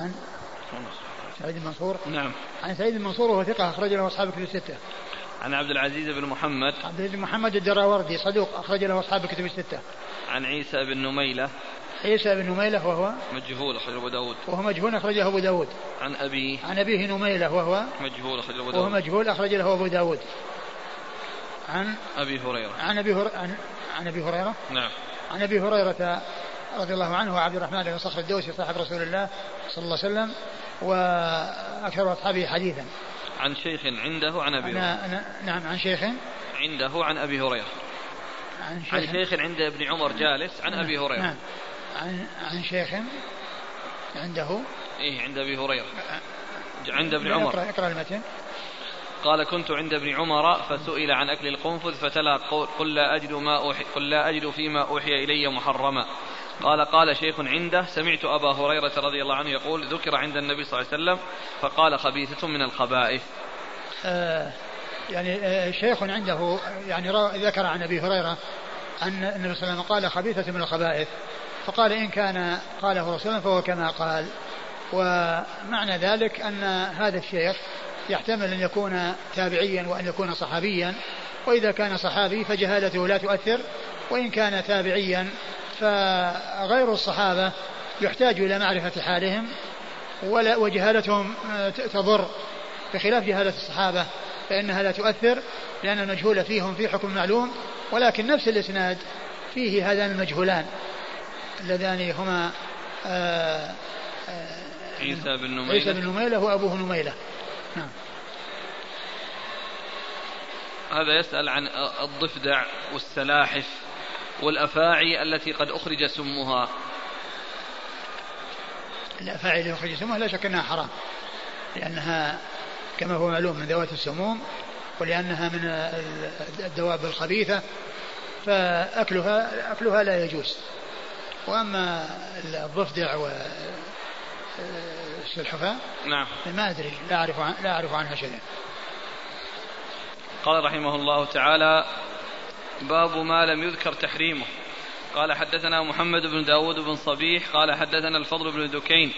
عن سعيد المنصور نعم. عن سعيد المنصور وهو ثقة أخرج له أصحاب الكتب الستة. عن عبد العزيز بن محمد. عبد العزيز بن محمد الدراوردي صدوق أخرج له أصحاب الكتب الستة. عن عيسى بن نميلة. عيسى بن نميلة وهو؟ مجهول أخرج أبو داود. وهو مجهول أخرجه أبو داود. عن أبيه عن أبيه نميلة وهو؟ مجهول أخرج أبو وهو داود. مجهول أخرج له أبو داود. عن أبي هريرة. عن أبي هر... عن... عن أبي هريرة؟ نعم. عن أبي هريرة رضي الله عنه وعبد الرحمن بن صخر الدوسي صاحب رسول الله صلى الله عليه وسلم وأكثر أصحابه حديثا. عن شيخ عنده عن أبي هريرة. نعم عن شيخ عنده عن أبي هريرة. عن شيخ, عن شيخ عند ابن عمر جالس عن أبي هريرة. نعم. عن عن شيخ عنده. إيه عند أبي هريرة. عند ابن اقرأ عمر. اقرأ المتن. قال كنت عند ابن عمر فسئل عن أكل القنفذ فتلا قل لا أجد ما أوحي قل لا أجد فيما أوحي إلي محرما. قال قال شيخ عنده سمعت أبا هريرة رضي الله عنه يقول ذكر عند النبي صلى الله عليه وسلم فقال خبيثة من الخبائث. آه يعني آه شيخ عنده يعني ذكر عن أبي هريرة أن النبي صلى الله عليه وسلم قال خبيثة من الخبائث. فقال إن كان قاله رسولا فهو كما قال. ومعنى ذلك أن هذا الشيخ يحتمل أن يكون تابعيا وأن يكون صحابيا. وإذا كان صحابي فجهالته لا تؤثر وإن كان تابعيا فغير الصحابة يحتاج إلى معرفة حالهم ولا وجهالتهم آه، تضر. بخلاف جهالة الصحابة فإنها لا تؤثر لأن المجهول فيهم في حكم معلوم ولكن نفس الإسناد فيه هذان المجهولان. اللذان هما آه، آه، عيسى بن نميلة. عيسى بن نميلة وأبوه نميلة. نعم. هذا يسأل عن الضفدع والسلاحف. والأفاعي التي قد أخرج سمها. الأفاعي اللي يخرج سموه لا شك أنها حرام لأنها كما هو معلوم من ذوات السموم ولأنها من الدواب الخبيثة فأكلها أكلها لا يجوز. وأما الضفدع والسلحفاة نعم. ما أدري لا أعرف عن لا أعرف عنها شيئا. قال رحمه الله تعالى باب ما لم يذكر تحريمه. قال حدثنا محمد بن داود بن صبيح قال حدثنا الفضل بن دكين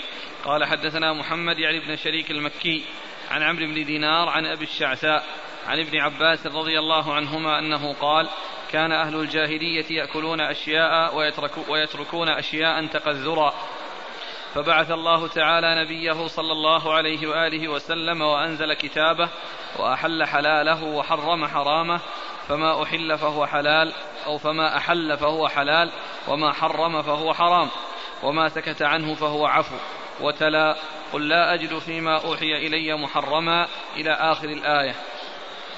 قال حدثنا محمد يعني بن شريك المكي عن عمرو بن دينار عن أبي الشعثاء عن ابن عباس رضي الله عنهما أنه قال كان أهل الجاهلية يأكلون أشياء ويتركو ويتركون أشياء تقذرا. فبعث الله تعالى نبيه صلى الله عليه وآله وسلم وأنزل كتابه وأحل حلاله وحرم حرامه فما أحل فهو حلال أو فما أحل فهو حلال وما حرم فهو حرام وما سكت عنه فهو عفو. وتلا قل لا أجد فيما أوحي إلي محرما إلى آخر الآية.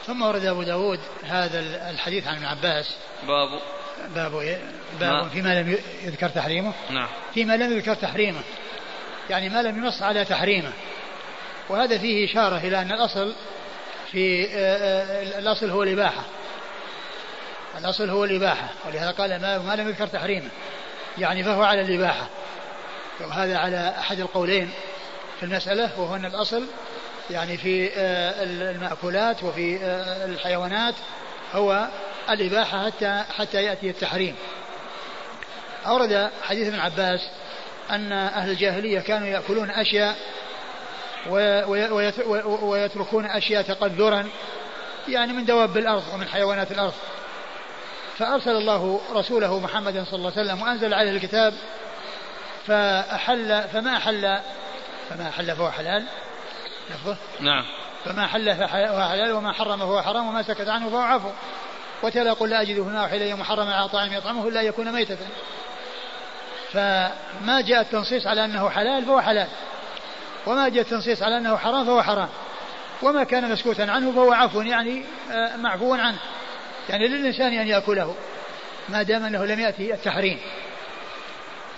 ثم ورد أبو داود هذا الحديث عن ابن عباس. باب. باب ما- باب فيما لم يذكر تحريمه. نعم. فيما لم يذكر تحريمه. يعني ما لم ينص على تحريمه. وهذا فيه إشارة إلى أن الأصل في آه، آه، الأصل هو الإباحة. الأصل هو الإباحة ولهذا قال ما, ما لم يذكر تحريمه. يعني فهو على الإباحة. وهذا على أحد القولين في المسألة وهو أن الأصل يعني في آه، المأكولات وفي آه، الحيوانات هو الإباحة حتى حتى يأتي التحريم. أورد حديث ابن عباس أن أهل الجاهلية كانوا يأكلون أشياء وي- وي- ويت- وي- ويتركون أشياء تقذرا يعني من دواب الأرض ومن حيوانات الأرض. فأرسل الله رسوله محمدا صلى الله عليه وسلم وأنزل عليه الكتاب فأحل فما أحل فما أحل فهو حلال. لفظه. نعم. فما حل فهو حلال وما حرم فهو حرام وما سكت عنه فهو عفو. وتلا قل لا أجد أوحي إلي محرما على طعام يطعمه إلا يكون ميتة. فما جاء التنصيص على أنه حلال فهو حلال. وما جاء التنصيص على أنه حرام فهو حرام. وما كان مسكوتا عنه فهو عفو يعني آه، معفو عنه. يعني للإنسان أن يأكله ما دام أنه لم يأتي التحريم.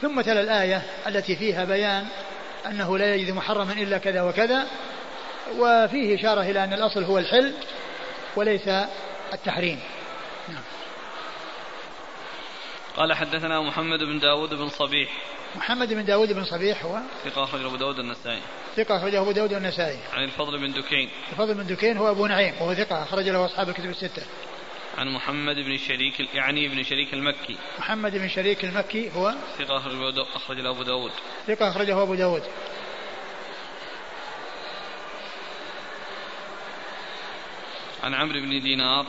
ثم تلا الآية التي فيها بيان أنه لا يجد محرما إلا كذا وكذا وفيه إشارة إلى أن الأصل هو الحل وليس التحريم. نعم. قال حدثنا محمد بن داود بن صبيح. محمد بن داود بن صبيح هو؟ ثقة أخرج أبو داود النسائي. ثقة أخرجه أبو داود والنسائي عن الفضل بن دكين. الفضل بن دكين هو أبو نعيم وهو ثقة أخرج له أصحاب الكتب الستة. عن محمد بن شريك يعني بن شريك المكي محمد بن شريك المكي هو ثقة أخرج له أبو داود ثقة أخرجه أبو داود عن عمرو بن دينار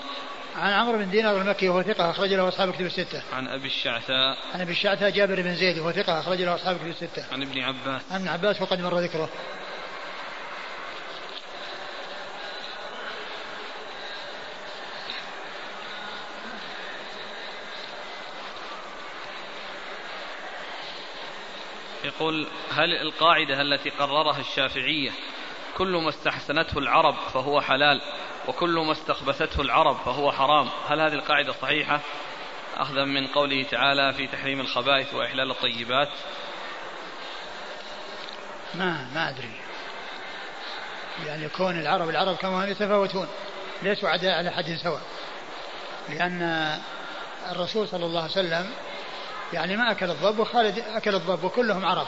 عن عمرو بن دينار المكي وهو ثقة أخرج له أصحاب كتب الستة. عن أبي الشعثاء. عن أبي الشعثاء جابر بن زيد وهو ثقة أخرج له أصحاب كتب الستة. عن ابن عباس. عن ابن عباس وقد مر ذكره. يقول هل القاعدة التي قررها الشافعية كل ما استحسنته العرب فهو حلال وكل ما استخبثته العرب فهو حرام؟ هل هذه القاعدة صحيحة؟ أخذا من قوله تعالى في تحريم الخبائث وإحلال الطيبات. ما ما أدري. يعني كون العرب العرب كما هم يتفاوتون ليسوا على حد سواء. لأن الرسول صلى الله عليه وسلم يعني ما أكل الضب وخالد أكل الضب وكلهم عرب.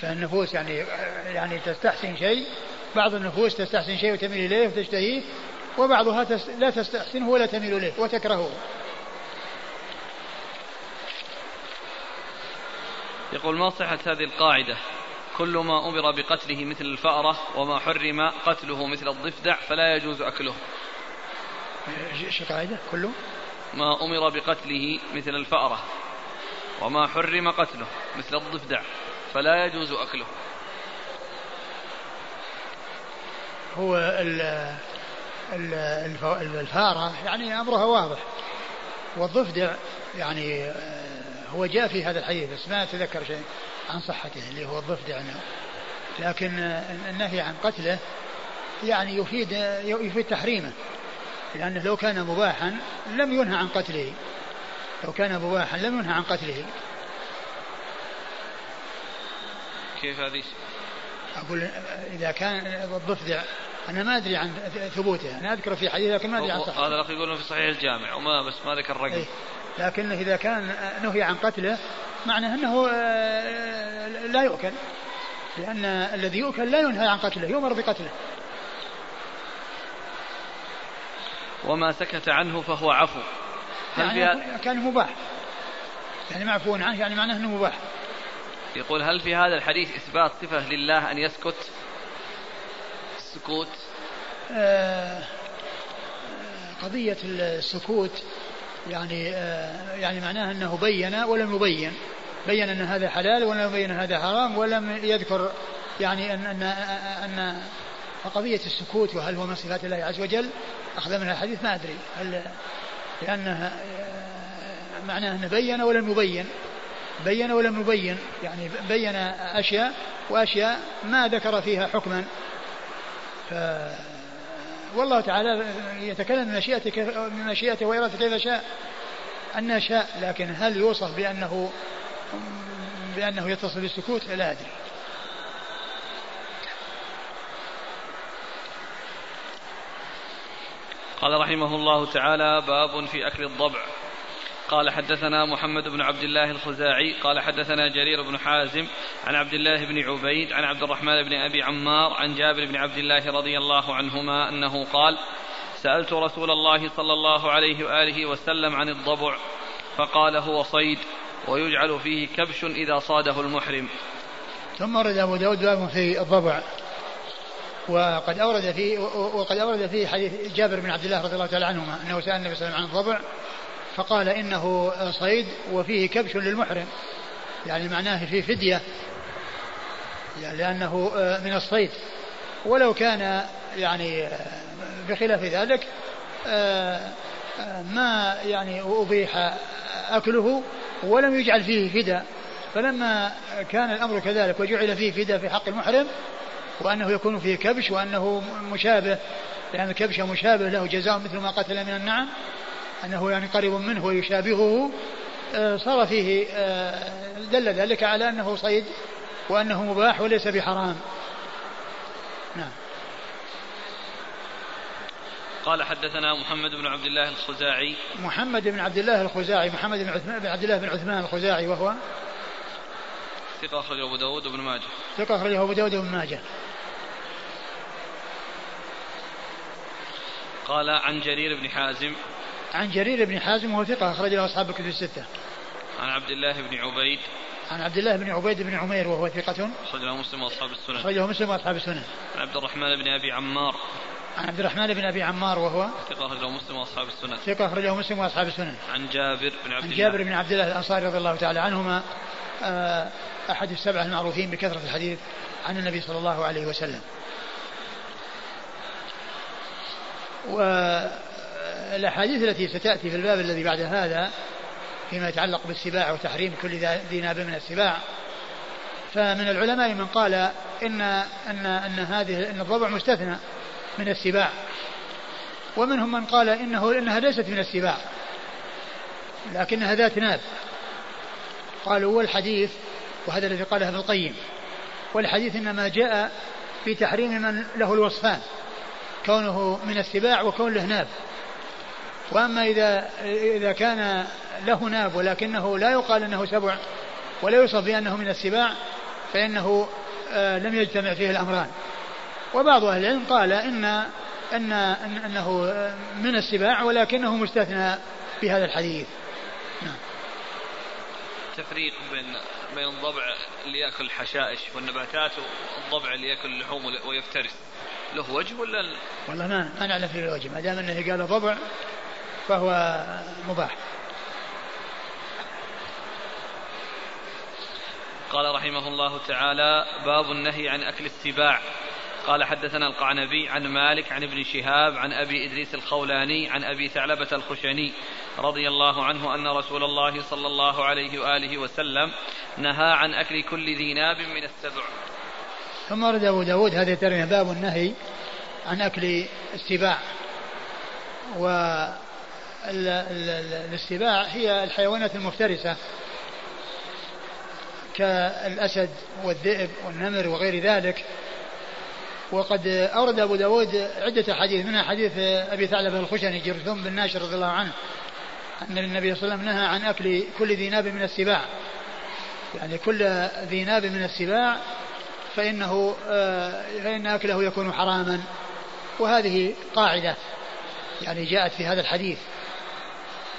فالنفوس يعني يعني تستحسن شيء بعض النفوس تستحسن شيء وتميل إليه وتشتهيه وبعضها لا تستحسنه ولا تميل إليه وتكرهه. يقول ما صحة هذه القاعدة؟ كل ما أمر بقتله مثل الفأرة وما حرم قتله مثل الضفدع فلا يجوز أكله. إيش القاعدة كله؟ ما أمر بقتله مثل الفأرة وما حرم قتله مثل الضفدع فلا يجوز أكله. هو الفأرة يعني أمرها واضح. والضفدع يعني آه، هو جاء في هذا الحديث بس ما أتذكر شيء. عن صحته اللي هو الضفدع لكن النهي عن قتله يعني يفيد يفيد تحريمه. لأنه لو كان مباحا لم ينهى عن قتله. لو كان مباحا لم ينهى عن قتله. كيف هذه؟ أقول إذا كان الضفدع أنا ما أدري عن ثبوته. أنا أذكر في حديث لكن ما أدري عن صحته. هذا الأخ يقول في صحيح الجامع وما بس ما ذكر الرقم. إيه؟ لكن إذا كان نهي عن قتله معناه أنه آه، لا يؤكل. لأن الذي يؤكل لا ينهى عن قتله يؤمر بقتله. وما سكت عنه فهو عفو. هل يعني كان مباح. يعني معفو عنه يعني معناه أنه مباح. يقول هل في هذا الحديث إثبات صفة لله أن يسكت؟ السكوت آه قضية السكوت. يعني آه يعني معناه أنه بين ولم يبين. بين أن هذا حلال ولم يبين هذا حرام ولم يذكر يعني أن أن أن فقضية السكوت وهل هو من صفات الله عز وجل. أخذ من الحديث ما أدري. هل لأنه معناه أنه بين ولم يبين. بين ولم يبين. يعني بين أشياء وأشياء ما ذكر فيها حكما. ف والله تعالى يتكلم من مشيئته من مشيئته وإرادته كيف شاء. أن شاء لكن هل يوصف بأنه بأنه يتصل بالسكوت؟ لا أدري. قال رحمه الله تعالى باب في أكل الضبع. قال حدثنا محمد بن عبد الله الخزاعي قال حدثنا جرير بن حازم عن عبد الله بن عبيد عن عبد الرحمن بن أبي عمار عن جابر بن عبد الله رضي الله عنهما أنه قال سألت رسول الله صلى الله عليه وآله وسلم عن الضبع فقال هو صيد ويجعل فيه كبش إذا صاده المحرم. ثم ورد أبو داود باب في الضبع. وقد أورد في وقد أورد في حديث جابر بن عبد الله رضي الله تعالى عنهما أنه سأل النبي صلى الله عليه وسلم عن الضبع فقال إنه صيد وفيه كبش للمحرم. يعني معناه فيه فدية. يعني لأنه من الصيد. ولو كان يعني بخلاف ذلك ما يعني أبيح أكله ولم يجعل فيه فداء فلما كان الأمر كذلك وجعل فيه فداء في حق المحرم وأنه يكون فيه كبش وأنه مشابه لأن الكبش مشابه له جزاء مثل ما قتل من النعم أنه يعني قريب منه ويشابهه آه، صار فيه آه، دل ذلك على أنه صيد وأنه مباح وليس بحرام. نعم. قال حدثنا محمد بن عبد الله الخزاعي. محمد بن عبد الله الخزاعي محمد بن, عثمان بن عبد الله بن عثمان الخزاعي وهو؟ ثقة أخرجه أبو داود وابن ماجه. ثقة أخرجه أبو داود وابن ماجه. قال عن جرير بن حازم. عن جرير بن حازم وهو ثقة أخرج له أصحاب الكتب الستة. عن عبد الله بن عبيد. عن عبد الله بن عبيد بن عمير وهو ثقة. أخرجه مسلم وأصحاب السنن. أخرجه مسلم وأصحاب السنن. عن عبد الرحمن بن أبي عمار. عن عبد الرحمن بن أبي عمار وهو ثقة أخرجه مسلم وأصحاب السنن. ثقة أخرجه مسلم وأصحاب السنن. عن جابر بن عبد عن الله. جابر بن عبد الله الأنصاري رضي الله تعالى عنهما آه، أحد السبعة المعروفين بكثرة الحديث عن النبي صلى الله عليه وسلم. والأحاديث التي ستأتي في الباب الذي بعد هذا فيما يتعلق بالسباع وتحريم كل ذي ناب من السباع. فمن العلماء من قال إن أن أن هذه أن الضبع مستثنى من السباع. ومنهم من قال إنه إنها ليست من السباع. لكنها ذات ناب. قالوا والحديث وهذا الذي قاله ابن القيم. والحديث إنما جاء في تحريم من له الوصفان. كونه من السباع وكون له ناب. وأما إذا إذا كان له ناب ولكنه لا يقال أنه سبع ولا يوصف بأنه من السباع فإنه آه، لم يجتمع فيه الأمران. وبعض أهل العلم قال إن أن أنه من السباع ولكنه مستثنى في هذا الحديث. نعم. تفريق بين بين الضبع اللي ياكل الحشائش والنباتات والضبع اللي ياكل اللحوم ويفترس. له وجه ولا والله ما ما نعلم فيه الوجه ما دام إنه قال ضبع فهو مباح. قال رحمه الله تعالى باب النهي عن أكل السباع قال حدثنا القعنبي عن مالك عن ابن شهاب عن أبي إدريس الخولاني عن أبي ثعلبة الخشني رضي الله عنه أن رسول الله صلى الله عليه وآله وسلم نهى عن أكل كل ذي ناب من السبع. ثم ورد أبو داود هذه الترميه باب النهي عن أكل السباع. والسباع هي الحيوانات المفترسة كالأسد والذئب والنمر وغير ذلك. وقد أورد أبو داود عدة حديث منها حديث أبي ثعلب الخشني جرثوم بن ناشر رضي الله عنه أن النبي صلى الله عليه وسلم نهى عن أكل كل ذي ناب من السباع. يعني كل ذي ناب من السباع فإنه آه، فإن أكله يكون حراما. وهذه قاعدة يعني جاءت في هذا الحديث.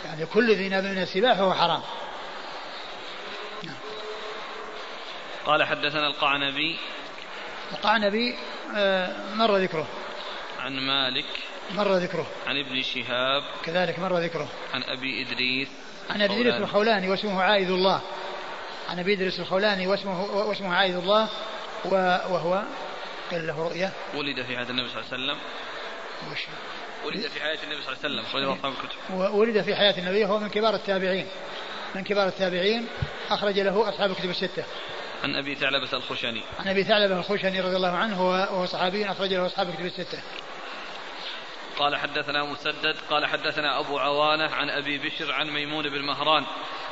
يعني كل ذي ناب من السباع فهو حرام. قال حدثنا القعنبي. القعنبي آه، مر ذكره. عن مالك. مر ذكره. عن ابن شهاب. كذلك مر ذكره. عن أبي إدريس. عن أبي إدريس الخولاني واسمه عائذ الله. عن أبي إدريس الخولاني واسمه واسمه عائذ الله. وهو قال له رؤيا ولد في عهد النبي صلى الله عليه وسلم. وش ولد في حياة النبي صلى الله عليه وسلم أخرجه أصحاب الكتب. ولد في حياة النبي هو من كبار التابعين. من كبار التابعين أخرج له أصحاب الكتب الستة. عن أبي ثعلبة الخشني عن أبي ثعلبة الخشني رضي الله عنه وهو صحابي أخرج له أصحاب كتب الستة. قال حدثنا مسدد قال حدثنا أبو عوانة عن أبي بشر عن ميمون بن مهران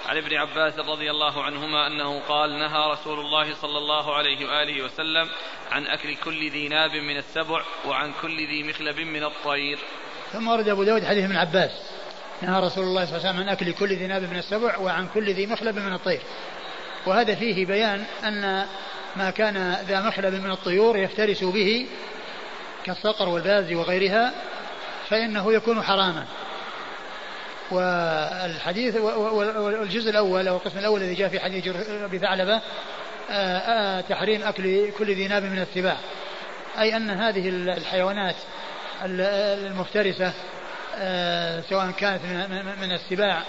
عن ابن عباس رضي الله عنهما أنه قال نهى رسول الله صلى الله عليه وآله وسلم عن أكل كل ذي ناب من السبع وعن كل ذي مخلب من الطير. ثم ورد أبو داود حديث ابن عباس نهى رسول الله صلى الله عليه وسلم عن أكل كل ذي ناب من السبع وعن كل ذي مخلب من الطير. وهذا فيه بيان أن ما كان ذا مخلب من الطيور يفترس به كالصقر والباز وغيرها فإنه يكون حراما. والحديث والجزء الأول أو القسم الأول الذي جاء في حديث أبي ثعلبة آه، آه، تحريم أكل كل ذي ناب من السباع. أي أن هذه الحيوانات المفترسة آه، سواء كانت من السباع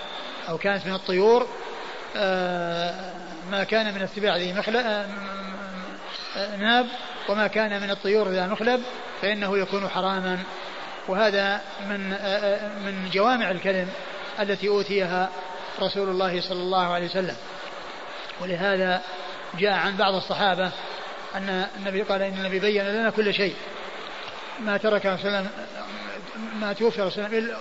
أو كانت من الطيور ما كان من السباع ذي مخلب ناب وما كان من الطيور ذا مخلب فإنه يكون حراما. وهذا من من جوامع الكلم التي أوتيها رسول الله صلى الله عليه وسلم. ولهذا جاء عن بعض الصحابة أن النبي قال إن النبي بين لنا كل شيء. ما ترك وسلم ما توفي رسول الله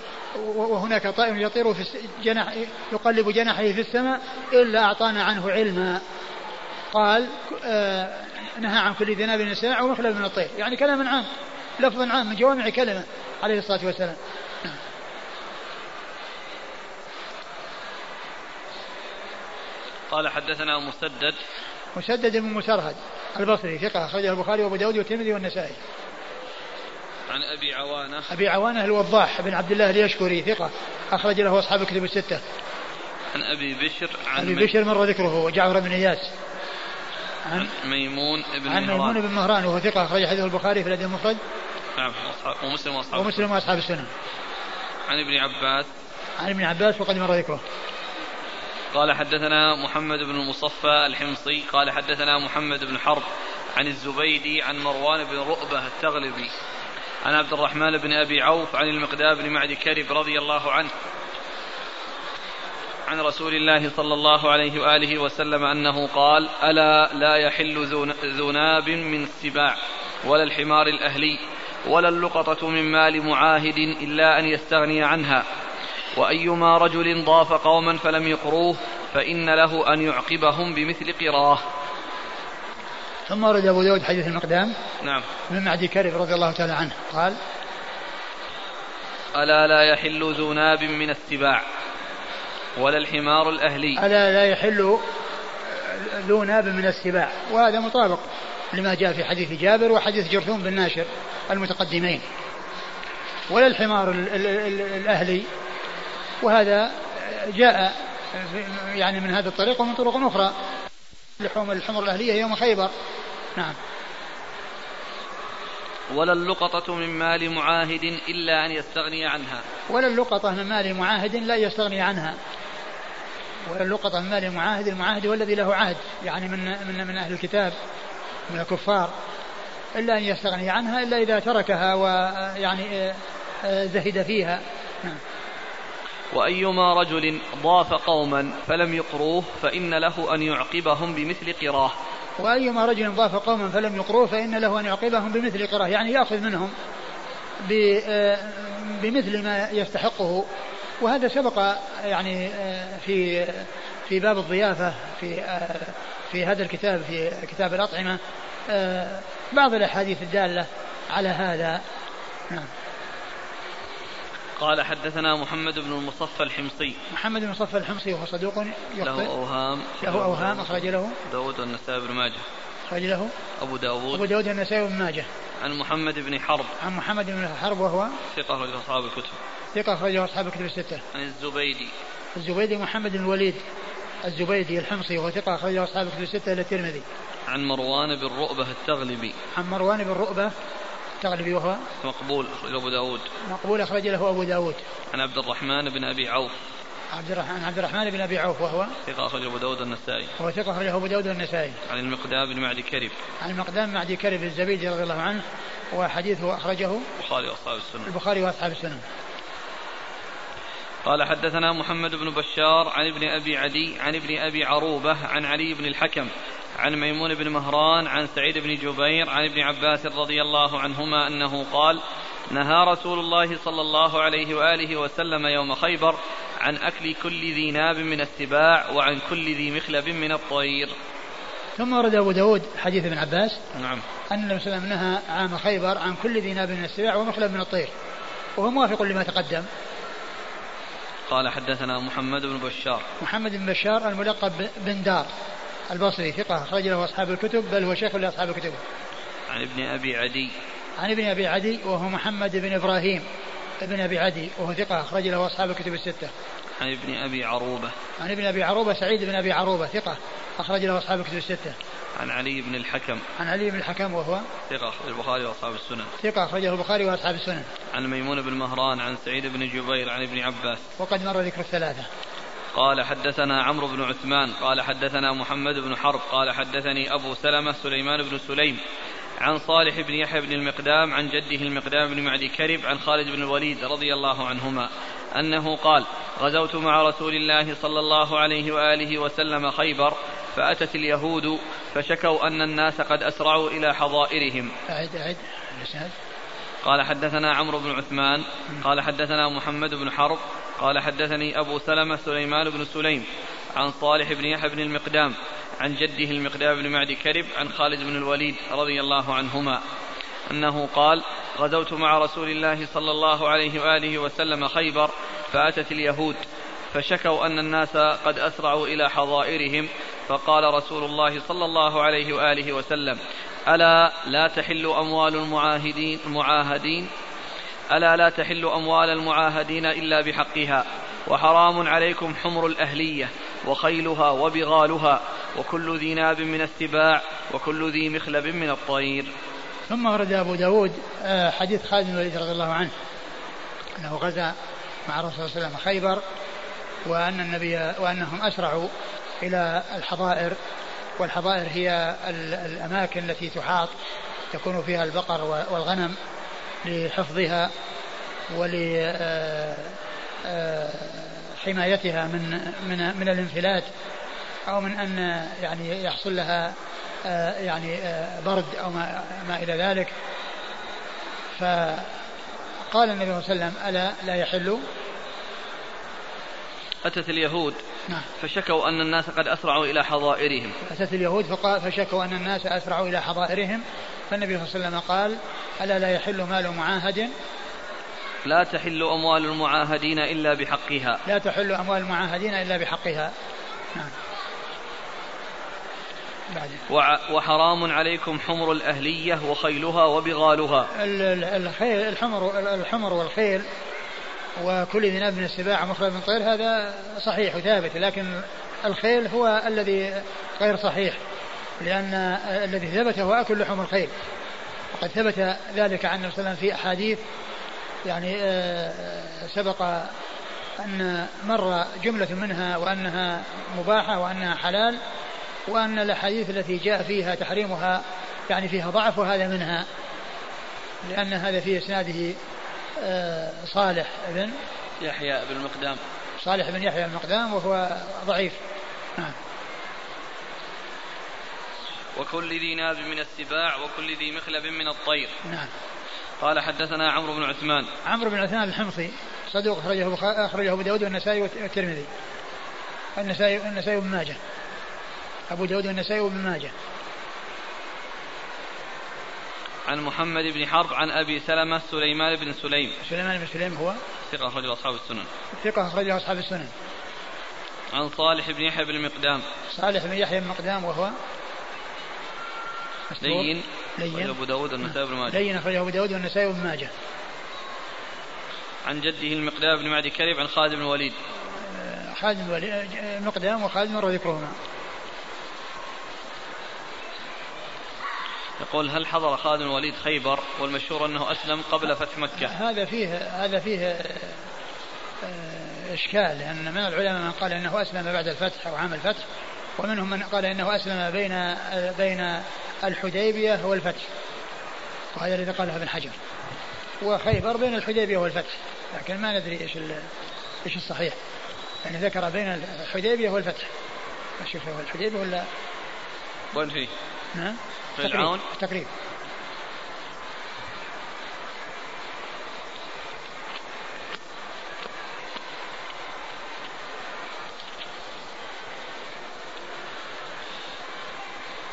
وهناك طائر يطير في جناح يقلب جناحه في السماء إلا أعطانا عنه علما. قال آه نهى عن كل ذناب النساء ومخلب من الطير. يعني كلام عام. لفظ عام من جوامع كلمة عليه الصلاة والسلام. قال حدثنا مسدد. مسدد بن مسرهد البصري ثقة أخرجه البخاري وأبو داود والترمذي والنسائي. عن أبي عوانة. أبي عوانة الوضاح بن عبد الله اليشكري ثقة أخرج له أصحاب الكتب الستة. عن أبي بشر عن أبي بشر مر ذكره وجعفر بن إياس. عن ميمون بن عن ميمون بن مهران وهو ثقة أخرج حديث البخاري في الأدب المفرد. نعم ومسلم وأصحاب ومسلم وأصحاب السنة. عن ابن عباس. عن ابن عباس وقد مر ذكره. قال حدثنا محمد بن المصفى الحمصي. قال حدثنا محمد بن حرب عن الزبيدي عن مروان بن رؤبة التغلبي. عن عبد الرحمن بن أبي عوف عن المقداد بن معد كرب رضي الله عنه. عن رسول الله صلى الله عليه وآله وسلم أنه قال ألا لا يحل ذو ناب من السباع ولا الحمار الأهلي ولا اللقطة من مال معاهد إلا أن يستغني عنها. وأيما رجل ضاف قوما فلم يقروه فإن له أن يعقبهم بمثل قراه. ثم ورد أبو داود حديث المقدام. نعم. من معدي كرب رضي الله تعالى عنه. قال ألا لا يحل ذو ناب من السباع ولا الحمار الأهلي. ألا لا يحل ذو ناب من السباع. وهذا مطابق. لما جاء في حديث جابر وحديث جرثوم بن ناشر المتقدمين. ولا الحمار الأهلي. وهذا جاء يعني من هذا الطريق ومن طرق أخرى. لحوم الحمر الأهلية يوم خيبر. نعم. ولا اللقطة من مال معاهد إلا أن يستغني عنها. ولا اللقطة من مال معاهد لا يستغني عنها. ولا اللقطة من مال معاهد المعاهد هو الذي له عهد. يعني من من من أهل الكتاب. من الكفار إلا أن يستغني عنها إلا إذا تركها ويعني آه، آه، زهد فيها. نعم. وأيما رجل ضاف قوما فلم يقروه فإن له أن يعقبهم بمثل قراه. وأيما رجل ضاف قوما فلم يقروه فإن له أن يعقبهم بمثل قراه يعني يأخذ منهم آه، بمثل ما يستحقه. وهذا سبق يعني في في باب الضيافة في في هذا الكتاب في كتاب الأطعمة. بعض الأحاديث الدالة على هذا. نعم. قال حدثنا محمد بن المصفى الحمصي. محمد بن المصفى الحمصي وهو صدوق له أوهام. له أوهام أخرج له. داود والنسائي بن ماجه. أخرج له. أبو داود. أبو داود النسائي بن ماجه. عن محمد بن حرب. عن محمد بن حرب وهو ثقة أخرج أصحاب الكتب. ثقة أخرجه أصحاب الكتب الستة. عن الزبيدي. الزبيدي محمد بن الوليد. الزبيدي الحمصي وهو ثقة أخرجه أصحاب الكتب الستة إلى الترمذي. عن مروان بن رؤبة التغلبي. عن مروان بن رؤبة التغلبي وهو مقبول أخرج أبو داود. مقبول أخرج له أبو داود. عن عبد الرحمن بن أبي عوف. عبد الرحمن عبد الرحمن بن أبي عوف وهو ثقة أخرج أبو داود النسائي. هو ثقة أخرجه أبو داود النسائي. عن المقدام بن معدي كرب. عن المقدام بن معدي كرب الزبيدي رضي الله عنه وحديثه أخرجه البخاري وأصحاب السنة. البخاري وأصحاب السنة. قال حدثنا محمد بن بشار عن ابن أبي عدي عن ابن أبي عروبة عن علي بن الحكم عن ميمون بن مهران عن سعيد بن جبير عن ابن عباس رضي الله عنهما أنه قال نهى رسول الله صلى الله عليه وآله وسلم يوم خيبر عن أكل كل ذي ناب من السباع وعن كل ذي مخلب من الطير. ثم ورد أبو داود حديث ابن عباس نعم. أن النبي صلى الله عليه وسلم نهى عام خيبر عن كل ذي ناب من السباع ومخلب من الطير وهو موافق لما تقدم. قال حدثنا محمد بن بشار. محمد بن بشار الملقب بن دار. البصري ثقة أخرج له أصحاب الكتب بل هو شيخ لأصحاب الكتب. عن ابن أبي عدي. عن ابن أبي عدي وهو محمد بن إبراهيم ابن أبي عدي وهو ثقة أخرج له أصحاب الكتب الستة. عن ابن أبي عروبة. عن ابن أبي عروبة سعيد بن أبي عروبة ثقة أخرج له أصحاب الكتب الستة. عن علي بن الحكم. عن علي بن الحكم وهو ثقة البخاري وأصحاب السنن. ثقة أخرجه البخاري وأصحاب السنن. عن ميمون بن مهران عن سعيد بن جبير عن ابن عباس. وقد مر ذكر الثلاثة. قال حدثنا عمرو بن عثمان قال حدثنا محمد بن حرب قال حدثني أبو سلمة سليمان بن سليم عن صالح بن يحيى بن المقدام عن جده المقدام بن معدي كرب عن خالد بن الوليد رضي الله عنهما أنه قال غزوت مع رسول الله صلى الله عليه وآله وسلم خيبر فأتت اليهود فشكوا أن الناس قد أسرعوا إلى حظائرهم. أعد أعد قال حدثنا عمرو بن عثمان قال حدثنا محمد بن حرب قال حدثني أبو سلمة سليمان بن سليم عن صالح بن يحيى بن المقدام عن جده المقدام بن معدي كرب عن خالد بن الوليد رضي الله عنهما أنه قال غزوت مع رسول الله صلى الله عليه وآله وسلم خيبر فأتت اليهود فشكوا أن الناس قد أسرعوا إلى حظائرهم. فقال رسول الله صلى الله عليه وآله وسلم ألا لا تحل أموال المعاهدين المعاهدين ألا لا تحل أموال المعاهدين إلا بحقها وحرام عليكم حمر الأهلية وخيلها وبغالها وكل ذي ناب من السباع وكل ذي مخلب من الطير. ثم ورد أبو داود آه، حديث خالد بن الوليد رضي الله عنه أنه غزا مع الرسول صلى الله عليه وسلم خيبر وأن النبي وأنهم أسرعوا إلى الحظائر والحظائر هي الأماكن التي تحاط تكون فيها البقر والغنم لحفظها ولحمايتها آه، آه، من من من الانفلات أو من أن يعني يحصل لها آه، يعني برد أو ما, ما إلى ذلك. فقال النبي صلى الله عليه وسلم ألا لا يحل أتت اليهود نعم. فشكوا أن الناس قد أسرعوا إلى حظائرهم. أتت اليهود فشكوا أن الناس أسرعوا إلى حظائرهم. فالنبي صلى الله عليه وسلم قال ألا لا يحل مال معاهد؟ لا تحل أموال المعاهدين إلا بحقها. لا تحل أموال المعاهدين إلا بحقها. نعم. وحرام عليكم حمر الأهلية وخيلها وبغالها. الخيل الحمر الحمر والخيل وكل ذي ناب من السباع مخرج من طير هذا صحيح وثابت لكن الخيل هو الذي غير صحيح لأن الذي ثبت هو أكل لحوم الخيل. وقد ثبت ذلك عن النبي صلى وسلم في أحاديث يعني آه، سبق أن مر جملة منها وأنها مباحة وأنها حلال وأن الأحاديث التي جاء فيها تحريمها يعني فيها ضعف وهذا منها لأن هذا في إسناده آه، صالح بن يحيى بن المقدام. صالح بن يحيى المقدام وهو ضعيف. نعم. وكل ذي ناب من السباع وكل ذي مخلب من الطير. نعم. قال حدثنا عمرو بن عثمان. عمرو بن عثمان الحمصي صدوق أخرجه أخرجه أبو داود والنسائي والترمذي. النسائي النسائي بن ماجه. أبو داود والنسائي بن ماجه. عن محمد بن حرب عن أبي سلمة سليمان بن سليم. سليمان بن سليم هو؟ ثقة أخرجه أصحاب السنن. ثقة أخرجه أصحاب السنن. عن صالح بن يحيى بن المقدام. صالح بن يحيى بن المقدام وهو لين. لين. أبو داود والنسائي بن ماجه. لين أخرجه أبو داود والنسائي بن ماجه. عن جده المقدام بن معدي كريب عن خالد بن الوليد. آه، خالد بن الوليد آه، مقدام وخالد مر ذكرهما. يقول هل حضر خالد بن الوليد خيبر والمشهور أنه أسلم قبل فتح مكة؟ هذا فيه هذا فيه آه، إشكال لأن من العلماء من قال إنه أسلم بعد الفتح أو عام الفتح ومنهم من قال إنه أسلم بين بين الحديبية والفتح. وهذا الذي قاله ابن حجر. وخيبر بين الحديبية والفتح لكن ما ندري إيش إيش الصحيح. يعني ذكر بين الحديبية والفتح. هو الحديبية ولا وين فيه؟ نعم فرعون. تقريب.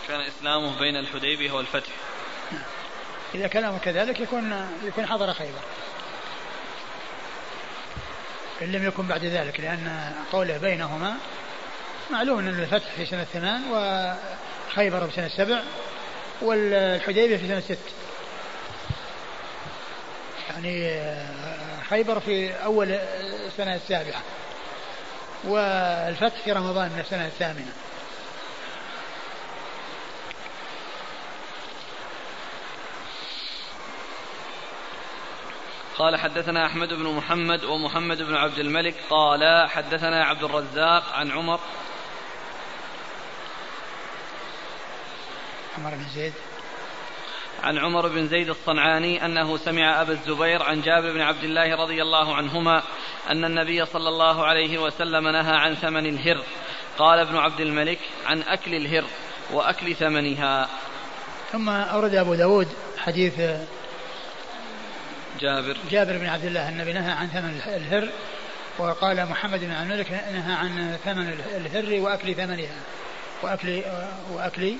كان إسلامه بين الحديبية والفتح. إذا كلامه كذلك يكون يكون حضر خيبر. إن لم يكن بعد ذلك لأن قوله بينهما معلوم أن الفتح في سنة ثمان وخيبر في سنة سبع والحديبية في سنة ست. يعني آه، خيبر في أول السنة السابعة والفتح في رمضان من السنة الثامنة. قال حدثنا أحمد بن محمد ومحمد بن عبد الملك قال حدثنا عبد الرزاق عن عمر عمر بن زيد؟ عن عمر بن زيد الصنعاني أنه سمع أبا الزبير عن جابر بن عبد الله رضي الله عنهما أن النبي صلى الله عليه وسلم نهى عن ثمن الهر. قال ابن عبد الملك عن أكل الهر وأكل ثمنها. ثم أورد أبو داود حديث جابر. جابر بن عبد الله النبي نهى عن ثمن الهر وقال محمد بن عبد الملك نهى عن ثمن الهر وأكل ثمنها. وأكل وأكل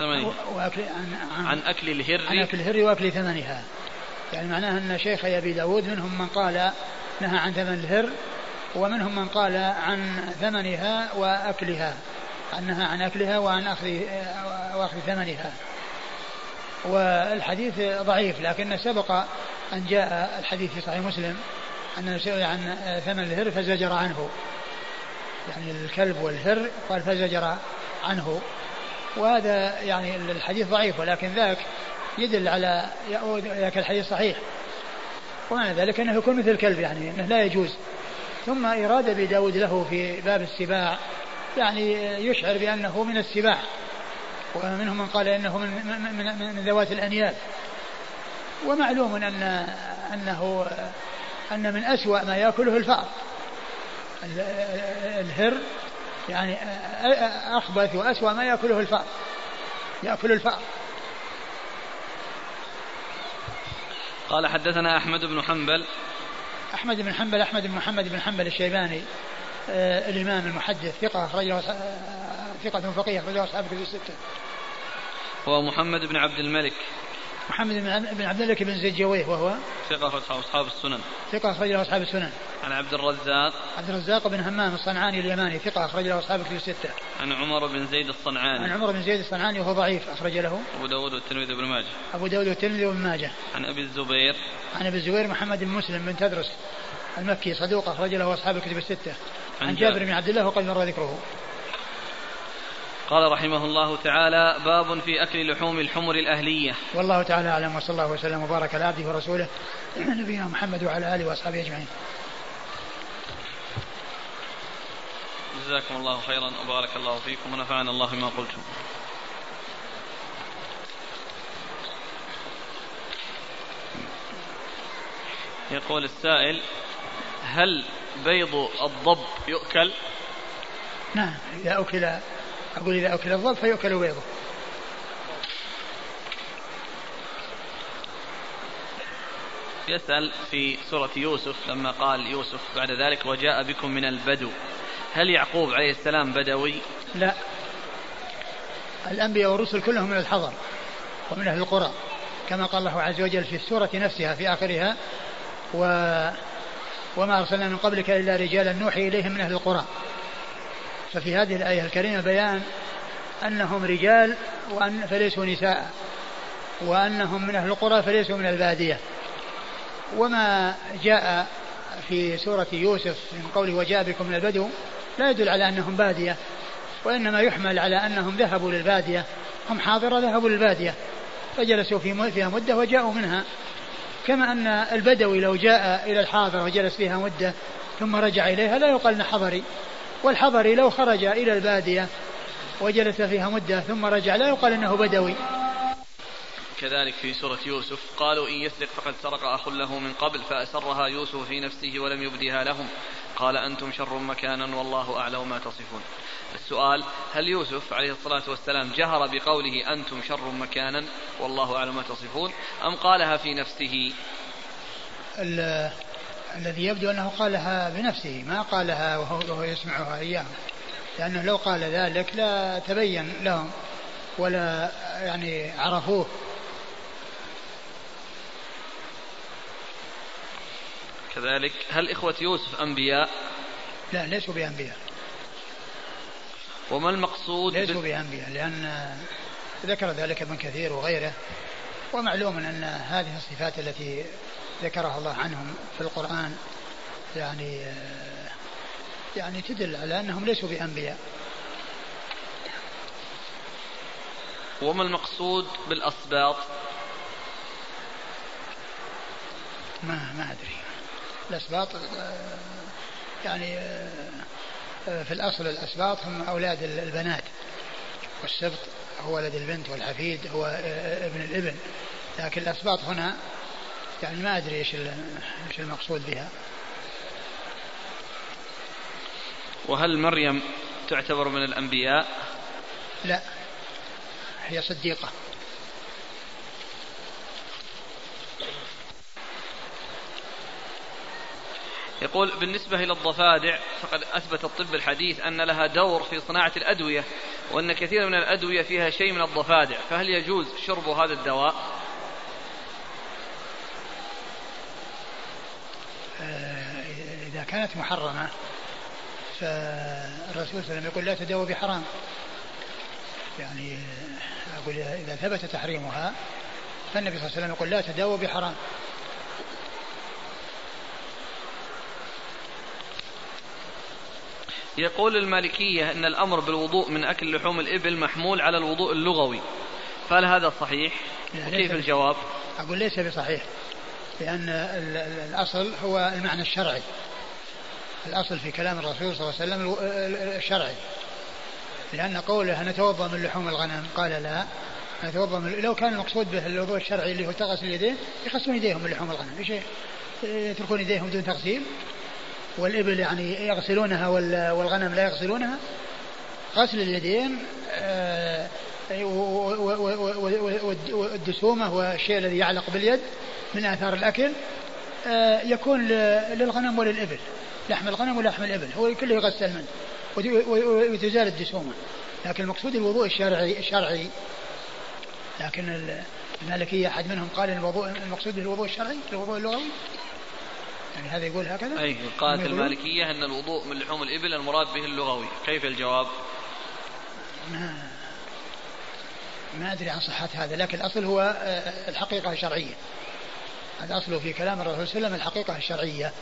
ثمنها وأكل عن, عن, عن أكل الهر. عن أكل الهر وأكل ثمنها. يعني معناها أن شيخ أبي داود منهم من قال نهى عن ثمن الهر ومنهم من قال عن ثمنها وأكلها. عنها عن أكلها وعن أخذ وأخذ ثمنها. والحديث ضعيف لكن سبق أن جاء الحديث في صحيح مسلم أن سئل عن ثمن الهر فزجر عنه. يعني الكلب والهر قال فزجر عنه. وهذا يعني الحديث ضعيف ولكن ذاك يدل على ذاك الحديث صحيح. ومعنى ذلك أنه يكون مثل الكلب يعني أنه لا يجوز. ثم إراد أبي داود له في باب السباع يعني يشعر بأنه من السباع ومنهم من قال إنه من, من, من, من ذوات الأنياب. ومعلوم أن أنه أن من أسوأ ما يأكله الفأر الهر يعني أخبث وأسوأ ما يأكله الفأر. يأكل الفأر. قال حدثنا أحمد بن حنبل. أحمد بن حنبل أحمد بن محمد بن حنبل الشيباني آه الإمام المحدث ثقة أخرجه آه ثقة فقيه أخرجه أصحاب كتب الستة. هو محمد بن عبد الملك. محمد بن عبد الملك بن زيد جويه وهو ثقة أخرج أصحاب السنن. ثقة أخرج له أصحاب السنن. عن عبد الرزاق. عبد الرزاق بن همام الصنعاني اليماني ثقة أخرج له أصحاب كتب الستة. عن عمر بن زيد الصنعاني. عن عمر بن زيد الصنعاني وهو ضعيف أخرج له. أبو داود والترمذي بن ماجه. أبو داود والترمذي وابن ماجه. عن أبي الزبير. عن أبي الزبير محمد بن مسلم بن تدرس المكي صدوق أخرج له أصحاب الكتب الستة. عن جابر. بن عبد الله وقد مر ذكره. قال رحمه الله تعالى باب في أكل لحوم الحمر الأهلية. والله تعالى أعلم وصلى الله وسلم وبارك على عبده ورسوله نبينا محمد وعلى آله وأصحابه أجمعين. جزاكم الله خيرا وبارك الله فيكم ونفعنا الله بما قلتم. يقول السائل هل بيض الضب يؤكل؟ نعم إذا أكل أقول إذا أكل الضب فيؤكل بيضه. يسأل في سورة يوسف لما قال يوسف بعد ذلك وجاء بكم من البدو. هل يعقوب عليه السلام بدوي؟ لا. الأنبياء والرسل كلهم من الحضر ومن أهل القرى كما قال الله عز وجل في السورة نفسها في آخرها و وما أرسلنا من قبلك إلا رجالا نوحي إليهم من أهل القرى. ففي هذه الآية الكريمة بيان أنهم رجال وأن فليسوا نساء وأنهم من أهل القرى فليسوا من البادية. وما جاء في سورة يوسف من قوله وجاء بكم من البدو لا يدل على أنهم بادية وإنما يحمل على أنهم ذهبوا للبادية هم حاضرة ذهبوا للبادية فجلسوا في فيها مدة وجاءوا منها. كما أن البدوي لو جاء إلى الحاضرة وجلس فيها مدة ثم رجع إليها لا يقال حضري. والحضري لو خرج إلى البادية وجلس فيها مدة ثم رجع لا يقال أنه بدوي. كذلك في سورة يوسف قالوا إن يسرق فقد سرق أخ له من قبل فأسرها يوسف في نفسه ولم يبدها لهم. قال أنتم شر مكانا والله أعلم ما تصفون. السؤال هل يوسف عليه الصلاة والسلام جهر بقوله أنتم شر مكانا والله أعلم ما تصفون؟ أم قالها في نفسه؟ الذي يبدو أنه قالها بنفسه ما قالها وهو, يسمعها إياهم لأنه لو قال ذلك لا تبين لهم ولا يعني عرفوه. كذلك هل إخوة يوسف أنبياء؟ لا ليسوا بأنبياء. وما المقصود ليسوا بأنبياء لأن ذكر ذلك ابن كثير وغيره. ومعلوم أن هذه الصفات التي ذكرها الله عنهم في القرآن يعني يعني تدل على أنهم ليسوا بأنبياء. وما المقصود بالأسباط؟ ما ما أدري. الأسباط يعني في الأصل الأسباط هم أولاد البنات. والسبط هو ولد البنت والحفيد هو ابن الابن. لكن الأسباط هنا يعني ما أدري إيش إيش المقصود بها. وهل مريم تعتبر من الأنبياء؟ لا هي صديقة. يقول بالنسبة إلى الضفادع فقد أثبت الطب الحديث أن لها دور في صناعة الأدوية وأن كثير من الأدوية فيها شيء من الضفادع فهل يجوز شرب هذا الدواء؟ كانت محرمة. فالرسول صلى الله عليه وسلم يقول لا تداووا بحرام. يعني أقول إذا ثبت تحريمها فالنبي صلى الله عليه وسلم يقول لا تداووا بحرام. يقول المالكية أن الأمر بالوضوء من أكل لحوم الإبل محمول على الوضوء اللغوي. فهل هذا صحيح؟ كيف الجواب؟ أقول ليس بصحيح لأن الأصل هو المعنى الشرعي. الأصل في كلام الرسول صلى الله عليه وسلم الشرعي. لأن قوله نتوضأ من لحوم الغنم قال لا. نتوضأ من لو كان المقصود به الوضوء الشرعي اللي هو تغسل اليدين يغسلون يديهم من لحوم الغنم. إيش يتركون يديهم دون تغسيل. والإبل يعني يغسلونها والغنم لا يغسلونها. غسل اليدين آه، والدسومة والشيء الذي يعلق باليد من آثار الأكل آه، يكون للغنم وللإبل. لحم الغنم ولحم الإبل هو كله يغسل منه وتزال الدسومة لكن المقصود الوضوء الشرعي الشرعي لكن المالكية أحد منهم قال الوضوء المقصود الوضوء الشرعي الوضوء اللغوي؟ يعني هذا يقول هكذا؟ أي قالت المالكية أن الوضوء من لحوم الإبل المراد به اللغوي. كيف الجواب؟ ما ما أدري عن صحة هذا لكن الأصل هو آه، الحقيقة الشرعية. الأصل في كلام الرسول صلى الله عليه وسلم الحقيقة الشرعية.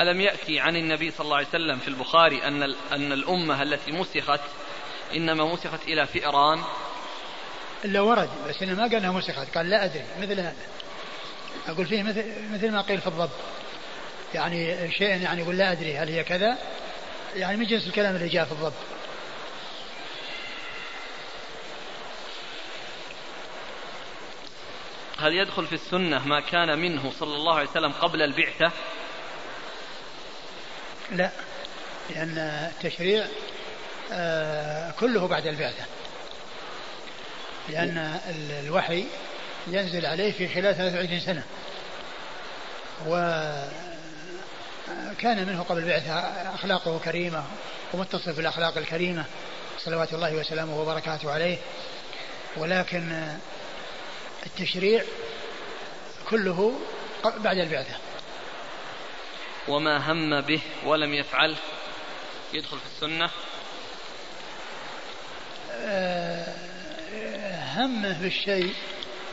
ألم يأتي عن النبي صلى الله عليه وسلم في البخاري أن أن الأمة التي مسخت إنما مسخت إلى فئران؟ إلا ورد بس إنه ما قال أنها مسخت قال لا أدري مثل هذا. أقول فيه مثل مثل ما قيل في الضب يعني شيء يعني يقول لا أدري هل هي كذا يعني من جنس الكلام اللي جاء في الضب هل يدخل في السنة ما كان منه صلى الله عليه وسلم قبل البعثة؟ لا لأن التشريع آه، كله بعد البعثة لأن الوحي ينزل عليه في خلال 23 سنة. وكان منه قبل البعثة أخلاقه كريمة ومتصف بالأخلاق الكريمة صلوات الله وسلامه وبركاته عليه. ولكن التشريع كله بعد البعثة. وما هم به ولم يفعله يدخل في السنة. آه، همه بالشيء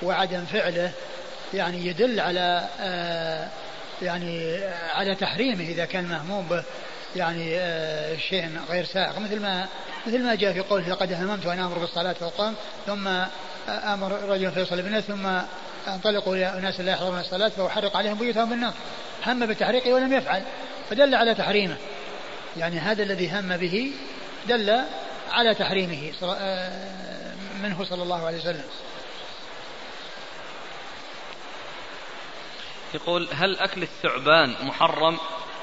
وعدم فعله يعني يدل على آه، يعني على تحريمه إذا كان مهموم به. يعني آه، شيء غير سائغ مثل ما مثل ما جاء في قوله لقد هممت أن أمر بالصلاة فأقام ثم أمر رجل فيصلي بالناس ثم أنطلقوا إلى أناس لا يحضرون الصلاة فأحرق عليهم بيوتهم بالنار. هم بتحريقه ولم يفعل فدل على تحريمه. يعني هذا الذي هم به دل على تحريمه آه، منه صلى الله عليه وسلم. يقول هل أكل الثعبان محرم؟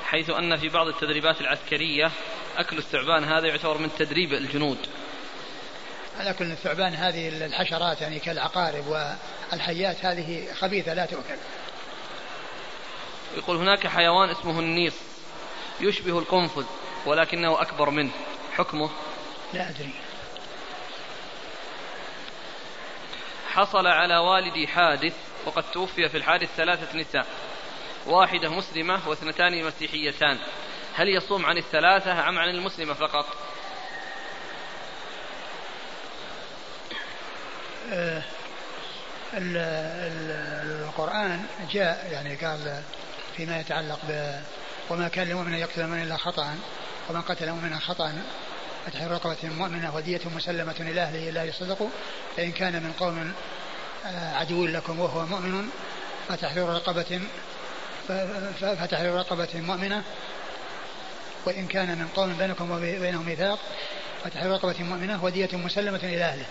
حيث أن في بعض التدريبات العسكرية أكل الثعبان هذا يعتبر من تدريب الجنود. أكل الثعبان هذه الحشرات يعني كالعقارب والحيات هذه خبيثة لا تؤكل. يقول هناك حيوان اسمه النيص يشبه القنفذ ولكنه أكبر منه. حكمه؟ لا أدري. حصل على والدي حادث وقد توفي في الحادث ثلاثة نساء واحدة مسلمة واثنتان مسيحيتان. هل يصوم عن الثلاثة أم عن المسلمة فقط؟ القرآن جاء يعني قال فيما يتعلق ب وما كان لمؤمن يقتل من إلا خطأ ومن قتل مؤمنا خطأ فتحرير رقبة مؤمنة ودية مسلمة إلى أهله إلا يصدقوا فإن كان من قوم آه، عدو لكم وهو مؤمن فتحرير رقبة فتحرير رقبة مؤمنة وإن كان من قوم بينكم وبينهم ميثاق فتحرير رقبة مؤمنة ودية مسلمة إلى أهله.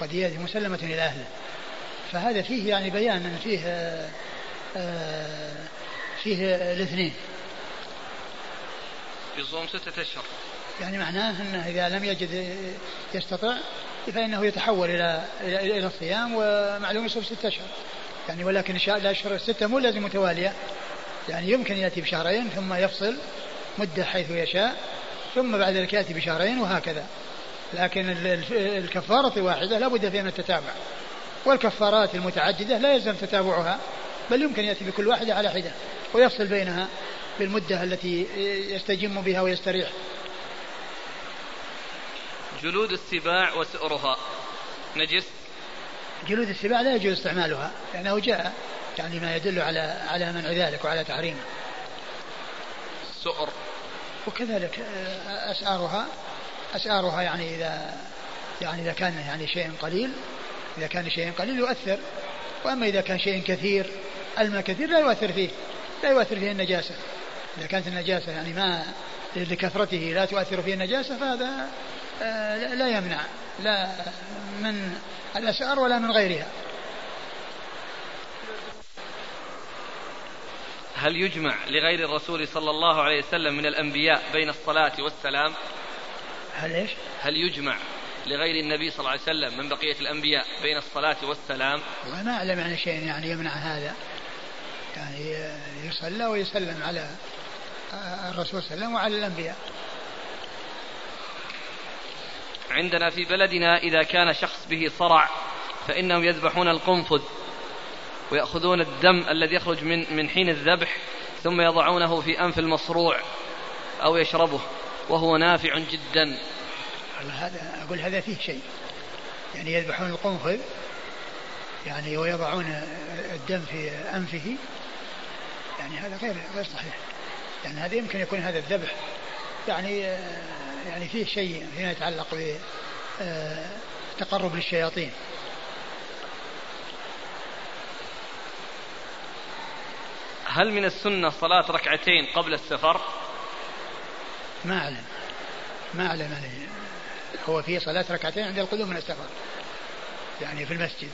ودية مسلمة إلى أهله. فهذا فيه يعني بيان أن فيه آه، آه، فيه الاثنين. يصوم ستة أشهر. يعني معناه أنه إذا لم يجد يستطع فإنه يتحول إلى, إلى الصيام ومعلوم يصوم ستة أشهر. يعني ولكن الأشهر الستة مو لازم متوالية. يعني يمكن يأتي بشهرين ثم يفصل مدة حيث يشاء ثم بعد ذلك يأتي بشهرين وهكذا. لكن الكفارة واحدة لا بد فيها من التتابع. والكفارات المتعددة لا يلزم تتابعها بل يمكن يأتي بكل واحدة على حدة ويفصل بينها بالمدة التي يستجم بها ويستريح. جلود السباع وسؤرها. نجس. جلود السباع لا يجوز استعمالها لأنه جاء يعني ما يدل على على منع ذلك وعلى تحريمه. السؤر وكذلك آه، أسعارها. أسعارها يعني إذا يعني إذا كان يعني شيء قليل إذا كان شيء قليل يؤثر. وأما إذا كان شيء كثير الماء كثير لا يؤثر فيه لا يؤثر فيه النجاسة. إذا كانت النجاسة يعني ما لكثرته لا تؤثر فيه النجاسة فهذا آه، لا يمنع لا من الأسعار ولا من غيرها. هل يجمع لغير الرسول صلى الله عليه وسلم من الأنبياء بين الصلاة والسلام؟ هل إيش؟ هل يجمع لغير النبي صلى الله عليه وسلم من بقية الأنبياء بين الصلاة والسلام؟ وما أعلم عن شيء يعني يمنع هذا. يعني يصلى ويسلم على الرسول صلى الله عليه وسلم وعلى الأنبياء. عندنا في بلدنا إذا كان شخص به صرع فإنهم يذبحون القنفذ ويأخذون الدم الذي يخرج من من حين الذبح ثم يضعونه في أنف المصروع أو يشربه. وهو نافع جدا. هذا أقول هذا فيه شيء. يعني يذبحون القنفذ يعني ويضعون الدم في أنفه. يعني هذا غير غير صحيح. يعني هذا يمكن يكون هذا الذبح. يعني يعني فيه شيء فيما يتعلق بتقرب للشياطين. هل من السنة صلاة ركعتين قبل السفر؟ ما أعلم. ما أعلم يعني. هو في صلاة ركعتين عند القدوم من السفر. يعني في المسجد.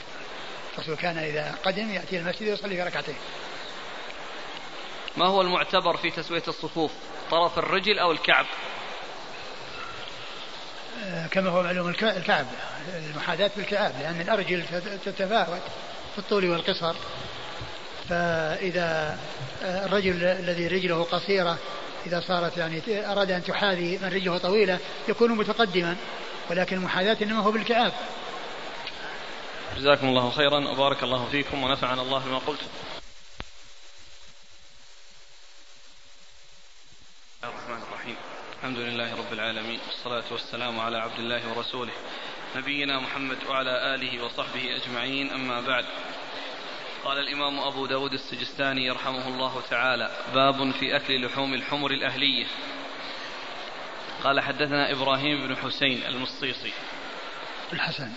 الرسول كان إذا قدم يأتي المسجد ويصلي في ركعتين. ما هو المعتبر في تسوية الصفوف؟ طرف الرجل أو الكعب؟ آه، كما هو معلوم الكعب. المحاذاة بالكعب لأن الأرجل تتفاوت في الطول والقصر. فإذا آه، الرجل الذي رجله قصيرة إذا صارت يعني أراد أن تحاذي من رجله طويلة يكون متقدما ولكن المحاذاة إنما هو بالكعاب جزاكم الله خيرا وبارك الله فيكم ونفعنا الله بما قلت. الرحمن الرحيم. الحمد لله رب العالمين والصلاة والسلام على عبد الله ورسوله نبينا محمد وعلى آله وصحبه أجمعين أما بعد. قال الإمام أبو داود السجستاني يرحمه الله تعالى باب في أكل لحوم الحمر الأهلية. قال حدثنا إبراهيم بن حسين المصيصي. الحسن.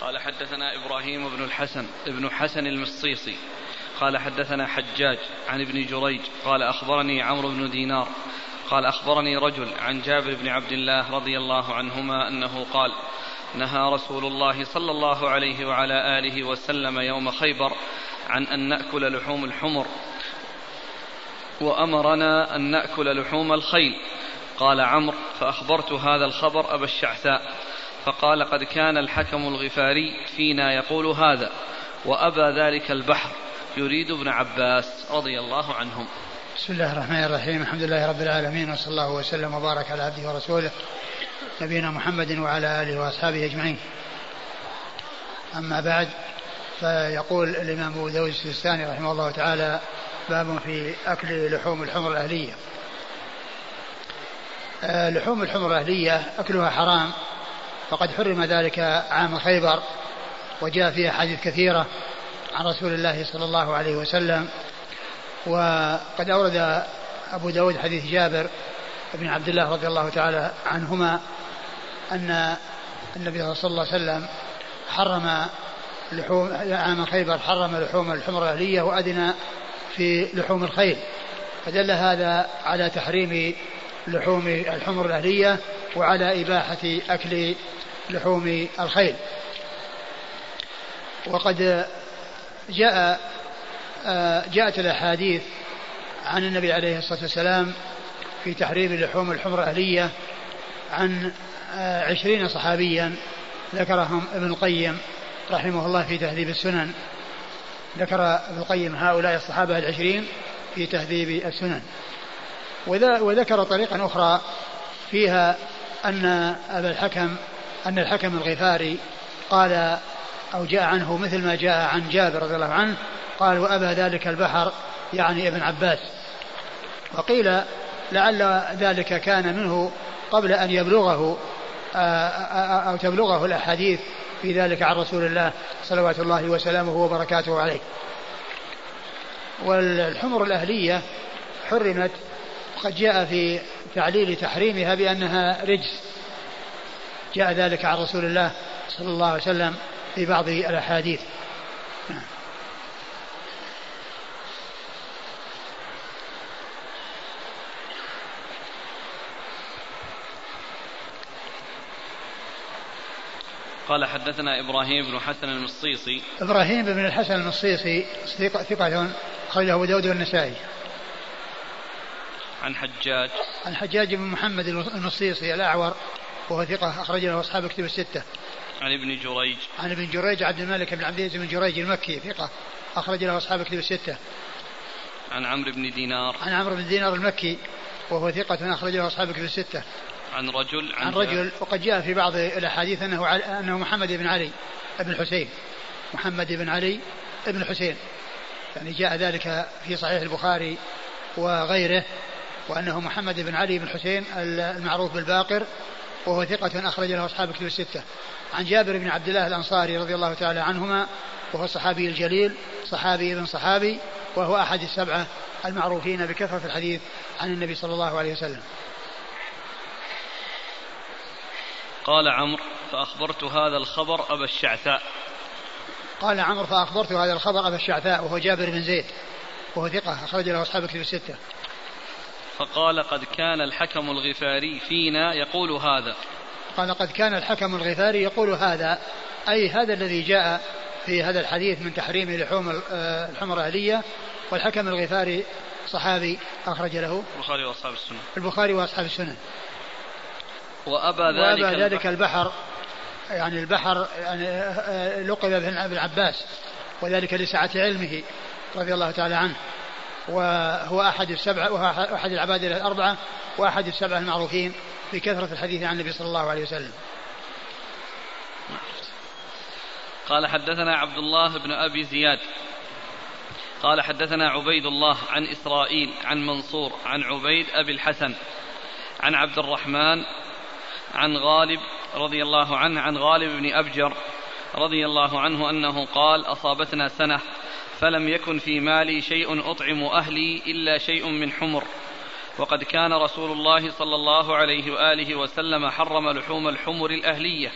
قال حدثنا إبراهيم بن الحسن ابن حسن المصيصي. قال حدثنا حجاج عن ابن جريج قال أخبرني عمرو بن دينار. قال أخبرني رجل عن جابر بن عبد الله رضي الله عنهما أنه قال نهى رسول الله صلى الله عليه وعلى آله وسلم يوم خيبر عن أن نأكل لحوم الحمر. وأمرنا أن نأكل لحوم الخيل. قال عمرو فأخبرت هذا الخبر أبا الشعثاء. فقال قد كان الحكم الغفاري فينا يقول هذا وأبى ذلك البحر. يريد ابن عباس رضي الله عنهم. بسم الله الرحمن الرحيم. الحمد لله رب العالمين وصلى الله وسلم وبارك على عبده ورسوله نبينا محمد وعلى آله وأصحابه أجمعين. أما بعد فيقول الإمام أبو داود السيستاني رحمه الله تعالى باب في أكل لحوم الحمر الأهلية. آه، لحوم الحمر الأهلية أكلها حرام فقد حرم ذلك عام خيبر وجاء فيها حديث كثيرة عن رسول الله صلى الله عليه وسلم وقد أورد أبو داود حديث جابر بن عبد الله رضي الله تعالى عنهما أن النبي صلى الله عليه وسلم حرم لحوم عام خيبر حرم لحوم الحمر الأهلية وأذن في لحوم الخيل. فدل هذا على تحريم لحوم الحمر الأهلية وعلى إباحة أكل لحوم الخيل. وقد جاء جاءت الأحاديث عن النبي عليه الصلاة والسلام في تحريم لحوم الحمر الأهلية عن عشرين صحابيا ذكرهم ابن القيم. رحمه الله في تهذيب السنن. ذكر ابن القيم هؤلاء الصحابة العشرين في تهذيب السنن. وذكر طريقا أخرى فيها أن أبا الحكم أن الحكم الغفاري قال أو جاء عنه مثل ما جاء عن جابر رضي الله عنه قال وأبى ذلك البحر يعني ابن عباس. وقيل لعل ذلك كان منه قبل أن يبلغه أو تبلغه الأحاديث في ذلك عن رسول الله صلوات الله وسلامه وبركاته عليه. والحمر الأهلية حرمت وقد جاء في تعليل تحريمها بأنها رجس. جاء ذلك عن رسول الله صلى الله عليه وسلم في بعض الأحاديث. قال حدثنا إبراهيم بن حسن المصيصي. إبراهيم بن الحسن المصيصي ثقة أخرجه أبو داود والنسائي. عن حجاج. عن حجاج بن محمد المصيصي الأعور وهو ثقة أخرج له أصحاب كتب الستة. عن ابن جريج. عن ابن جريج عبد الملك بن عبد العزيز بن جريج المكي ثقة أخرج له أصحاب كتب الستة. عن عمرو بن دينار. عن عمرو بن دينار المكي وهو ثقة أخرج له أصحاب كتب الستة. عن رجل عن, عن رجل وقد جاء في بعض الأحاديث أنه أنه محمد بن علي بن الحسين. محمد بن علي بن الحسين. يعني جاء ذلك في صحيح البخاري وغيره وأنه محمد بن علي بن الحسين المعروف بالباقر وهو ثقة أخرج له أصحاب كتب الستة. عن جابر بن عبد الله الأنصاري رضي الله تعالى عنهما وهو الصحابي الجليل صحابي ابن صحابي وهو أحد السبعة المعروفين بكثرة الحديث عن النبي صلى الله عليه وسلم. قال عمرو فأخبرت هذا الخبر أبا الشعثاء. قال عمرو فأخبرت هذا الخبر أبا الشعثاء وهو جابر بن زيد وهو ثقة أخرج له أصحاب كتب الستة. فقال قد كان الحكم الغفاري فينا يقول هذا. قال قد كان الحكم الغفاري يقول هذا أي هذا الذي جاء في هذا الحديث من تحريم لحوم آه، الحمر الأهلية والحكم الغفاري صحابي أخرج له. البخاري وأصحاب السنن البخاري وأصحاب السنن وأبى ذلك, وأبى ذلك البحر. يعني البحر يعني آه، لقب بن عباس وذلك لسعة علمه رضي الله تعالى عنه. وهو أحد السبعة وهو أحد العباد الأربعة وأحد السبعة المعروفين بكثرة الحديث عن النبي صلى الله عليه وسلم. قال حدثنا عبد الله بن أبي زياد. قال حدثنا عبيد الله عن إسرائيل عن منصور عن عبيد أبي الحسن عن عبد الرحمن عن غالب رضي الله عنه عن غالب بن أبجر رضي الله عنه أنه قال أصابتنا سنة فلم يكن في مالي شيء أطعم أهلي إلا شيء من حمر. وقد كان رسول الله صلى الله عليه وآله وسلم حرم لحوم الحمر الأهلية.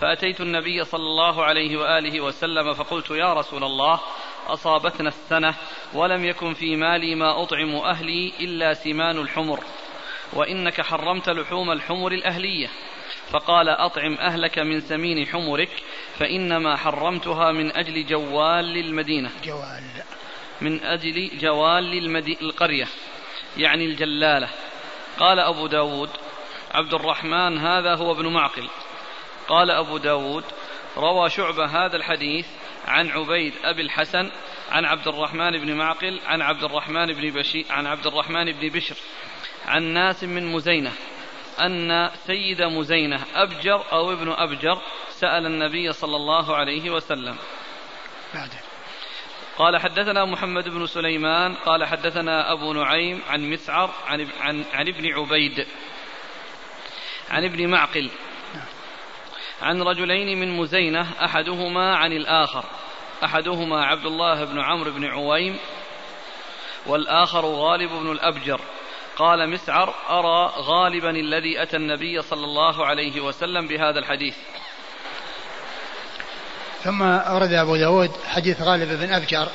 فأتيت النبي صلى الله عليه وآله وسلم فقلت يا رسول الله أصابتنا السنة ولم يكن في مالي ما أطعم أهلي إلا سمان الحمر. وإنك حرمت لحوم الحمر الأهلية. فقال أطعم أهلك من سمين حمرك فإنما حرمتها من أجل جوال المدينة. جوال. من أجل جوال المدي... القرية يعني الجلالة. قال أبو داود عبد الرحمن هذا هو ابن معقل. قال أبو داود روى شعبة هذا الحديث عن عبيد أبي الحسن عن عبد الرحمن بن معقل عن عبد الرحمن بن بشير عن عبد الرحمن بن بشر. عن ناس من مزينة أن سيد مزينة أبجر أو ابن أبجر سأل النبي صلى الله عليه وسلم. بعده. قال حدثنا محمد بن سليمان قال حدثنا أبو نعيم عن مسعر عن, عن, عن ابن عبيد عن ابن معقل. عن رجلين من مزينة أحدهما عن الآخر أحدهما عبد الله بن عمرو بن عويم والآخر غالب بن الأبجر. قال مسعر أرى غالبا الذي أتى النبي صلى الله عليه وسلم بهذا الحديث. ثم أورد أبو داود حديث غالب بن أبجر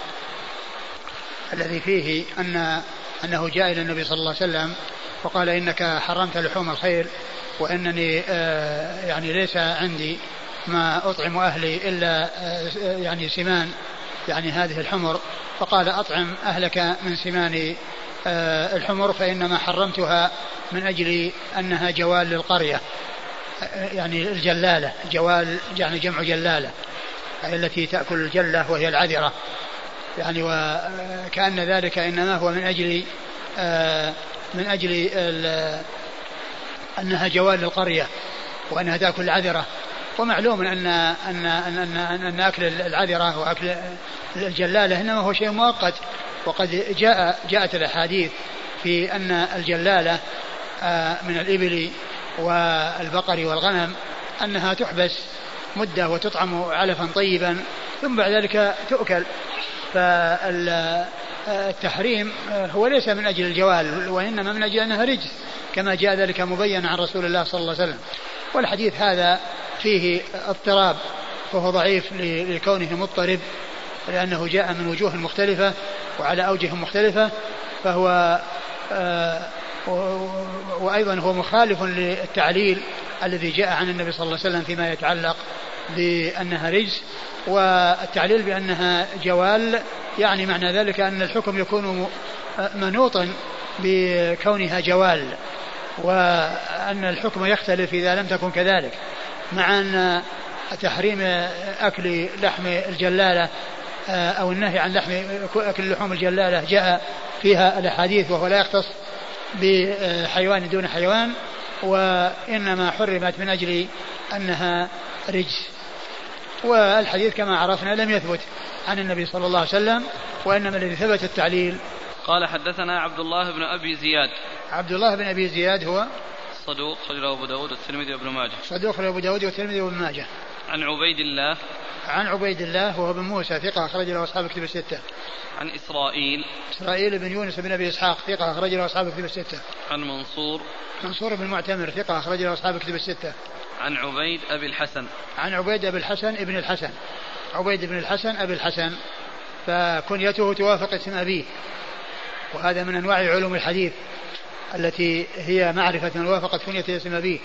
الذي فيه أن أنه جاء إلى النبي صلى الله عليه وسلم وقال إنك حرمت لحوم الخيل وإنني آه، يعني ليس عندي ما أطعم أهلي إلا آه، يعني سمان يعني هذه الحمر. فقال أطعم أهلك من سمان الحمر فإنما حرمتها من أجل أنها جوال للقرية. يعني الجلالة جوال يعني جمع جلالة التي تأكل الجلة وهي العذرة. يعني وكأن ذلك إنما هو من أجل آه، من أجل أنها جوال للقرية وأنها تأكل العذرة. ومعلوم أن أن أن أن, أن أكل العذرة وأكل الجلالة إنما هو شيء مؤقت. وقد جاء جاءت الأحاديث في أن الجلالة آه، من الإبل والبقر والغنم أنها تحبس مدة وتطعم علفا طيبا ثم بعد ذلك تؤكل. التحريم هو ليس من أجل الجوال وإنما من أجل أنها رجس كما جاء ذلك مبينا عن رسول الله صلى الله عليه وسلم. والحديث هذا فيه اضطراب فهو ضعيف لكونه مضطرب لأنه جاء من وجوه مختلفة وعلى أوجه مختلفة فهو آه، وأيضا هو مخالف للتعليل الذي جاء عن النبي صلى الله عليه وسلم فيما يتعلق بأنها رجس والتعليل بأنها جوال يعني معنى ذلك أن الحكم يكون منوطا بكونها جوال وأن الحكم يختلف إذا لم تكن كذلك. مع أن تحريم أكل لحم الجلالة أو النهي عن لحم أكل لحوم الجلالة جاء فيها الأحاديث وهو لا يختص بحيوان دون حيوان وإنما حرمت من أجل أنها رجس. والحديث كما عرفنا لم يثبت عن النبي صلى الله عليه وسلم وإنما الذي ثبت التعليل. قال حدثنا عبد الله بن أبي زياد. عبد الله بن أبي زياد هو صدوق خرج أبو داود والترمذي وابن ماجه. صدوق خرج أبو داود والترمذي وابن ماجه. عن عبيد الله. عن عبيد الله وهو بن موسى ثقة أخرج له أصحاب الكتب الستة. عن إسرائيل. إسرائيل بن يونس بن أبي إسحاق ثقة أخرج له أصحاب الكتب الستة. عن منصور. منصور بن معتمر ثقة أخرج له أصحاب الكتب الستة. عن عبيد أبي الحسن. عن عبيد أبي الحسن ابن الحسن. عبيد بن الحسن أبي الحسن. فكنيته توافق اسم أبيه. وهذا من أنواع علوم الحديث. التي هي معرفة وافقت كنية اسم أبيه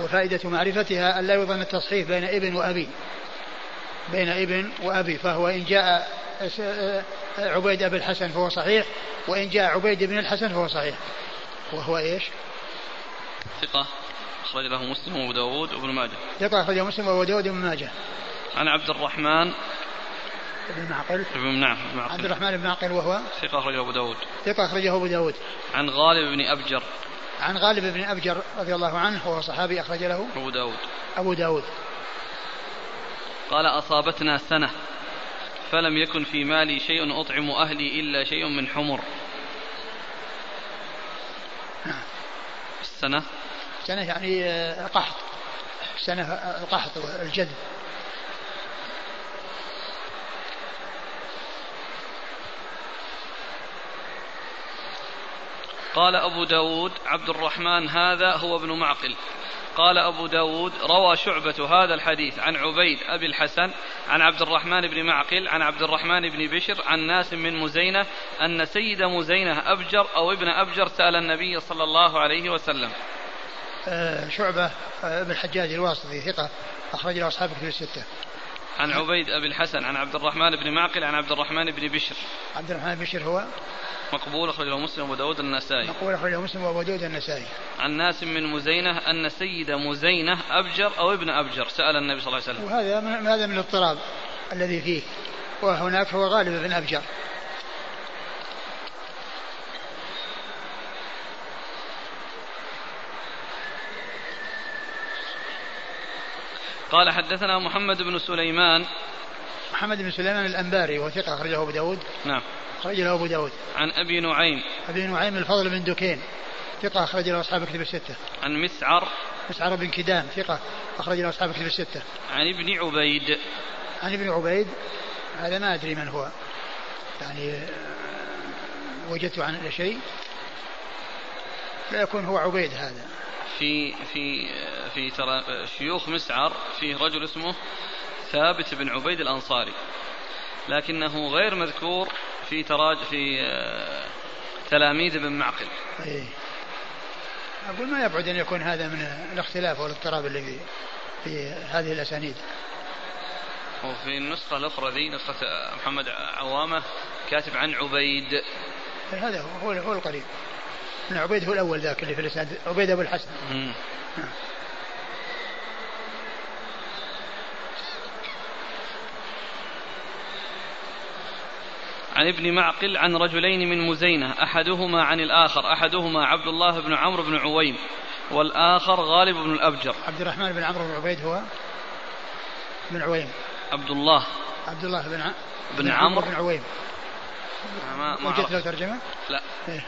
وفائدة معرفتها أن لا يظن التصحيف بين ابن وأبي. بين ابن وأبي فهو إن جاء عبيد أبي الحسن فهو صحيح وإن جاء عبيد بن الحسن فهو صحيح. وهو إيش؟ ثقة أخرج له مسلم وأبو داود وابن ماجه. ثقة أخرجه مسلم وأبو داود وابن ماجه. عن عبد الرحمن بن معقل. بن نعم معقل. عبد الرحمن بن معقل وهو؟ ثقة أخرجه أبو داود. ثقة أخرجه أبو داود. عن غالب بن أبجر. عن غالب بن أبجر رضي الله عنه وهو صحابي أخرج له. أبو داود. أبو داود. قال أصابتنا سنة فلم يكن في مالي شيء أطعم أهلي إلا شيء من حمر. السنة؟ سنة يعني آه، قحط سنة القحط والجذب قال أبو داود عبد الرحمن هذا هو ابن معقل. قال أبو داود روى شعبة هذا الحديث عن عبيد أبي الحسن عن عبد الرحمن بن معقل عن عبد الرحمن بن بشر عن ناس من مزينة أن سيد مزينة أبجر أو ابن أبجر سأل النبي صلى الله عليه وسلم. آه شعبة آه ابن الحجاج الواسطي ثقة أخرج له أصحاب كتب الستة. عن عبيد أبي الحسن عن عبد الرحمن بن معقل عن عبد الرحمن بن بشر. عبد الرحمن بن بشر هو؟ مقبول أخرجه مسلم وأبو داود النسائي. مقبول أخرجه مسلم وأبو داود النسائي. عن ناس من مزينة أن سيد مزينة أبجر أو ابن أبجر سأل النبي صلى الله عليه وسلم. وهذا من هذا من الاضطراب الذي فيه. وهناك هو غالب بن أبجر. قال حدثنا محمد بن سليمان. محمد بن سليمان الأنباري وثقة أخرجه أبو داود. نعم. أخرج له أبو داود. عن أبي نعيم. أبي نعيم الفضل بن دكين. ثقة أخرج له أصحاب كتب الستة. عن مسعر. مسعر بن كدام ثقة أخرج له أصحاب كتب الستة. عن ابن عبيد. عن ابن عبيد هذا ما أدري من هو. يعني وجدت عن شيء. لا يكون هو عبيد هذا. في في في ترى شيوخ مسعر فيه رجل اسمه ثابت بن عبيد الأنصاري. لكنه غير مذكور في تراج في آه، تلاميذ ابن معقل. أيه. أقول ما يبعد أن يكون هذا من الاختلاف والاضطراب اللي في, في هذه الأسانيد. وفي النسخة الأخرى ذي نسخة محمد عوامة كاتب عن عبيد. هذا هو هو القريب. من عبيد هو الأول ذاك اللي في الإسناد. عبيد أبو الحسن. عن ابن معقل عن رجلين من مزينة أحدهما عن الآخر أحدهما عبد الله بن عمرو بن عويم والآخر غالب بن الأبجر. عبد الرحمن بن عمرو بن عبيد هو بن عويم. عبد الله. عبد الله بن ع... بن عمرو بن عويم. ما ما وجدت له ترجمة؟ لا. إيه؟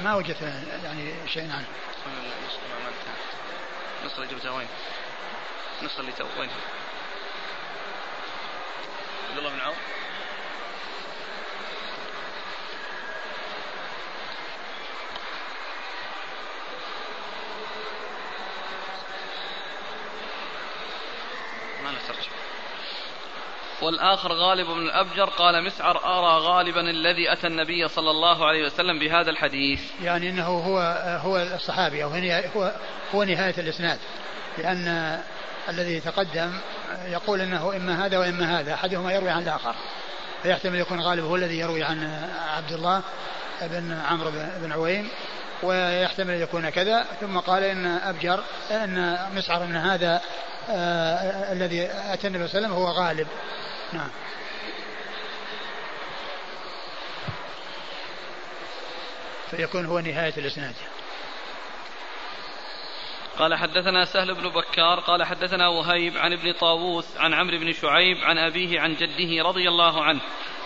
ما وجدت يعني شيء عنه النسخة اللي جبتها وين؟ النسخة اللي تو وين؟ عبد الله بن عوف ما نسترجع والآخر غالب بن الأبجر قال مسعر أرى غالبا الذي أتى النبي صلى الله عليه وسلم بهذا الحديث. يعني أنه هو هو الصحابي أو هو هو نهاية الإسناد. لأن الذي تقدم يقول أنه إما هذا وإما هذا أحدهما يروي عن الآخر. فيحتمل يكون غالب هو الذي يروي عن عبد الله بن عمرو بن عويم. ويحتمل أن يكون كذا. ثم قال إن أبجر أن مسعر أن هذا آه الذي أتى النبي صلى الله عليه وسلم هو غالب. نعم. فيكون هو نهاية الإسناد. قال حدثنا سهل بن بكار قال حدثنا وهيب عن ابن طاووس عن عمرو بن شعيب عن أبيه عن جده رضي الله عنه.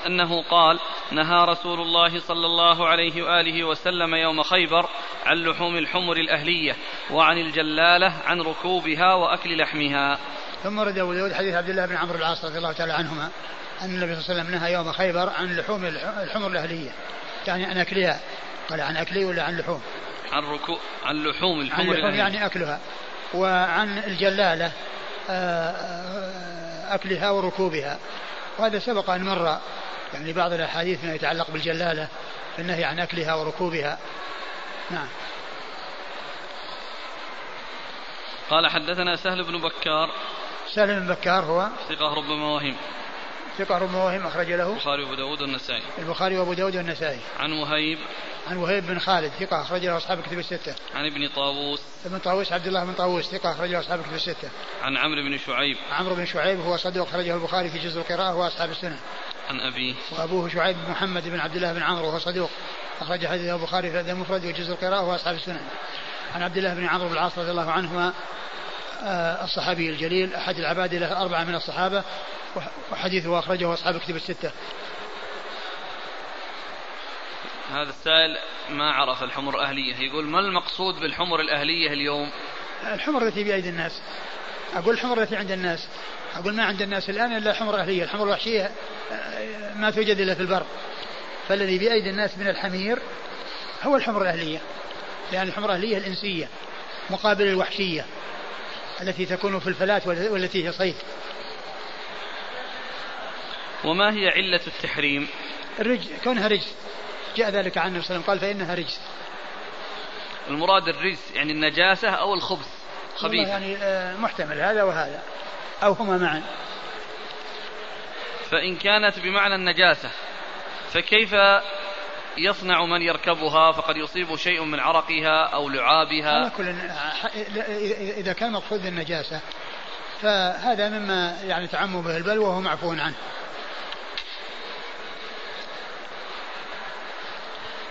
أنه قال نهى رسول الله صلى الله عليه وآله وسلم يوم خيبر عن لحوم الحمر الأهلية وعن الجلالة عن ركوبها وأكل لحمها. ثم ورد أبو داود حديث عبد الله بن عمرو العاص رضي الله تعالى عنهما أن النبي صلى الله عليه وسلم نهى يوم خيبر عن لحوم الحمر الأهلية. يعني عن أكلها. قال عن أكلي ولا عن لحوم؟ عن ركوب عن لحوم الحمر عن لحوم يعني أكلها. وعن الجلالة آه، آه، أكلها وركوبها. وهذا سبق أن مر يعني بعض الأحاديث ما يتعلق بالجلالة في النهي عن أكلها وركوبها. نعم. قال حدثنا سهل بن بكار. سهل بن بكار هو ثقة ربما وهم ثقة ربما وهم أخرج له البخاري وأبو داود والنسائي. البخاري وأبو داود والنسائي. عن وهيب. عن وهيب بن خالد ثقة أخرج له أصحاب الكتب الستة. عن ابن طاووس. ابن طاووس عبد الله بن طاووس ثقة أخرج له أصحاب الكتب الستة. عن عمرو بن شعيب. عمرو بن شعيب هو صدوق أخرجه البخاري في جزء القراءة وأصحاب السنة. عن أبيه وأبوه شعيب بن محمد بن عبد الله بن عمرو وهو صدوق. أخرج حديثه البخاري في المفرد وجزء القراءة وأصحاب السنة عن عبد الله بن عمرو بن العاص رضي الله عنهما آه، الصحابي الجليل أحد العباد له أربعة من الصحابة وحديثه أخرجه أصحاب الكتب الستة. هذا السائل ما عرف الحمر الأهلية. يقول ما المقصود بالحمر الأهلية اليوم؟ الحمر التي بأيدي الناس. أقول الحمر التي عند الناس. أقول ما عند الناس الآن إلا حمر أهلية. الحمر الوحشية ما توجد إلا في البر. فالذي بأيدي الناس من الحمير هو الحمر الأهلية لأن الحمر الأهلية الإنسية مقابل الوحشية التي تكون في الفلاة والتي هي صيد. وما هي علة التحريم؟ الرجس كونها رجس. جاء ذلك عن النبي صلى الله عليه وسلم قال فإنها رجس. المراد الرجس يعني النجاسة أو الخبث خبيث يعني آه، محتمل هذا وهذا أو هما معا. فإن كانت بمعنى النجاسة فكيف يصنع من يركبها فقد يصيب شيء من عرقها أو لعابها؟ على كل إذا كان مقصود النجاسة فهذا مما يعني تعم به البلوى وهو معفو عنه.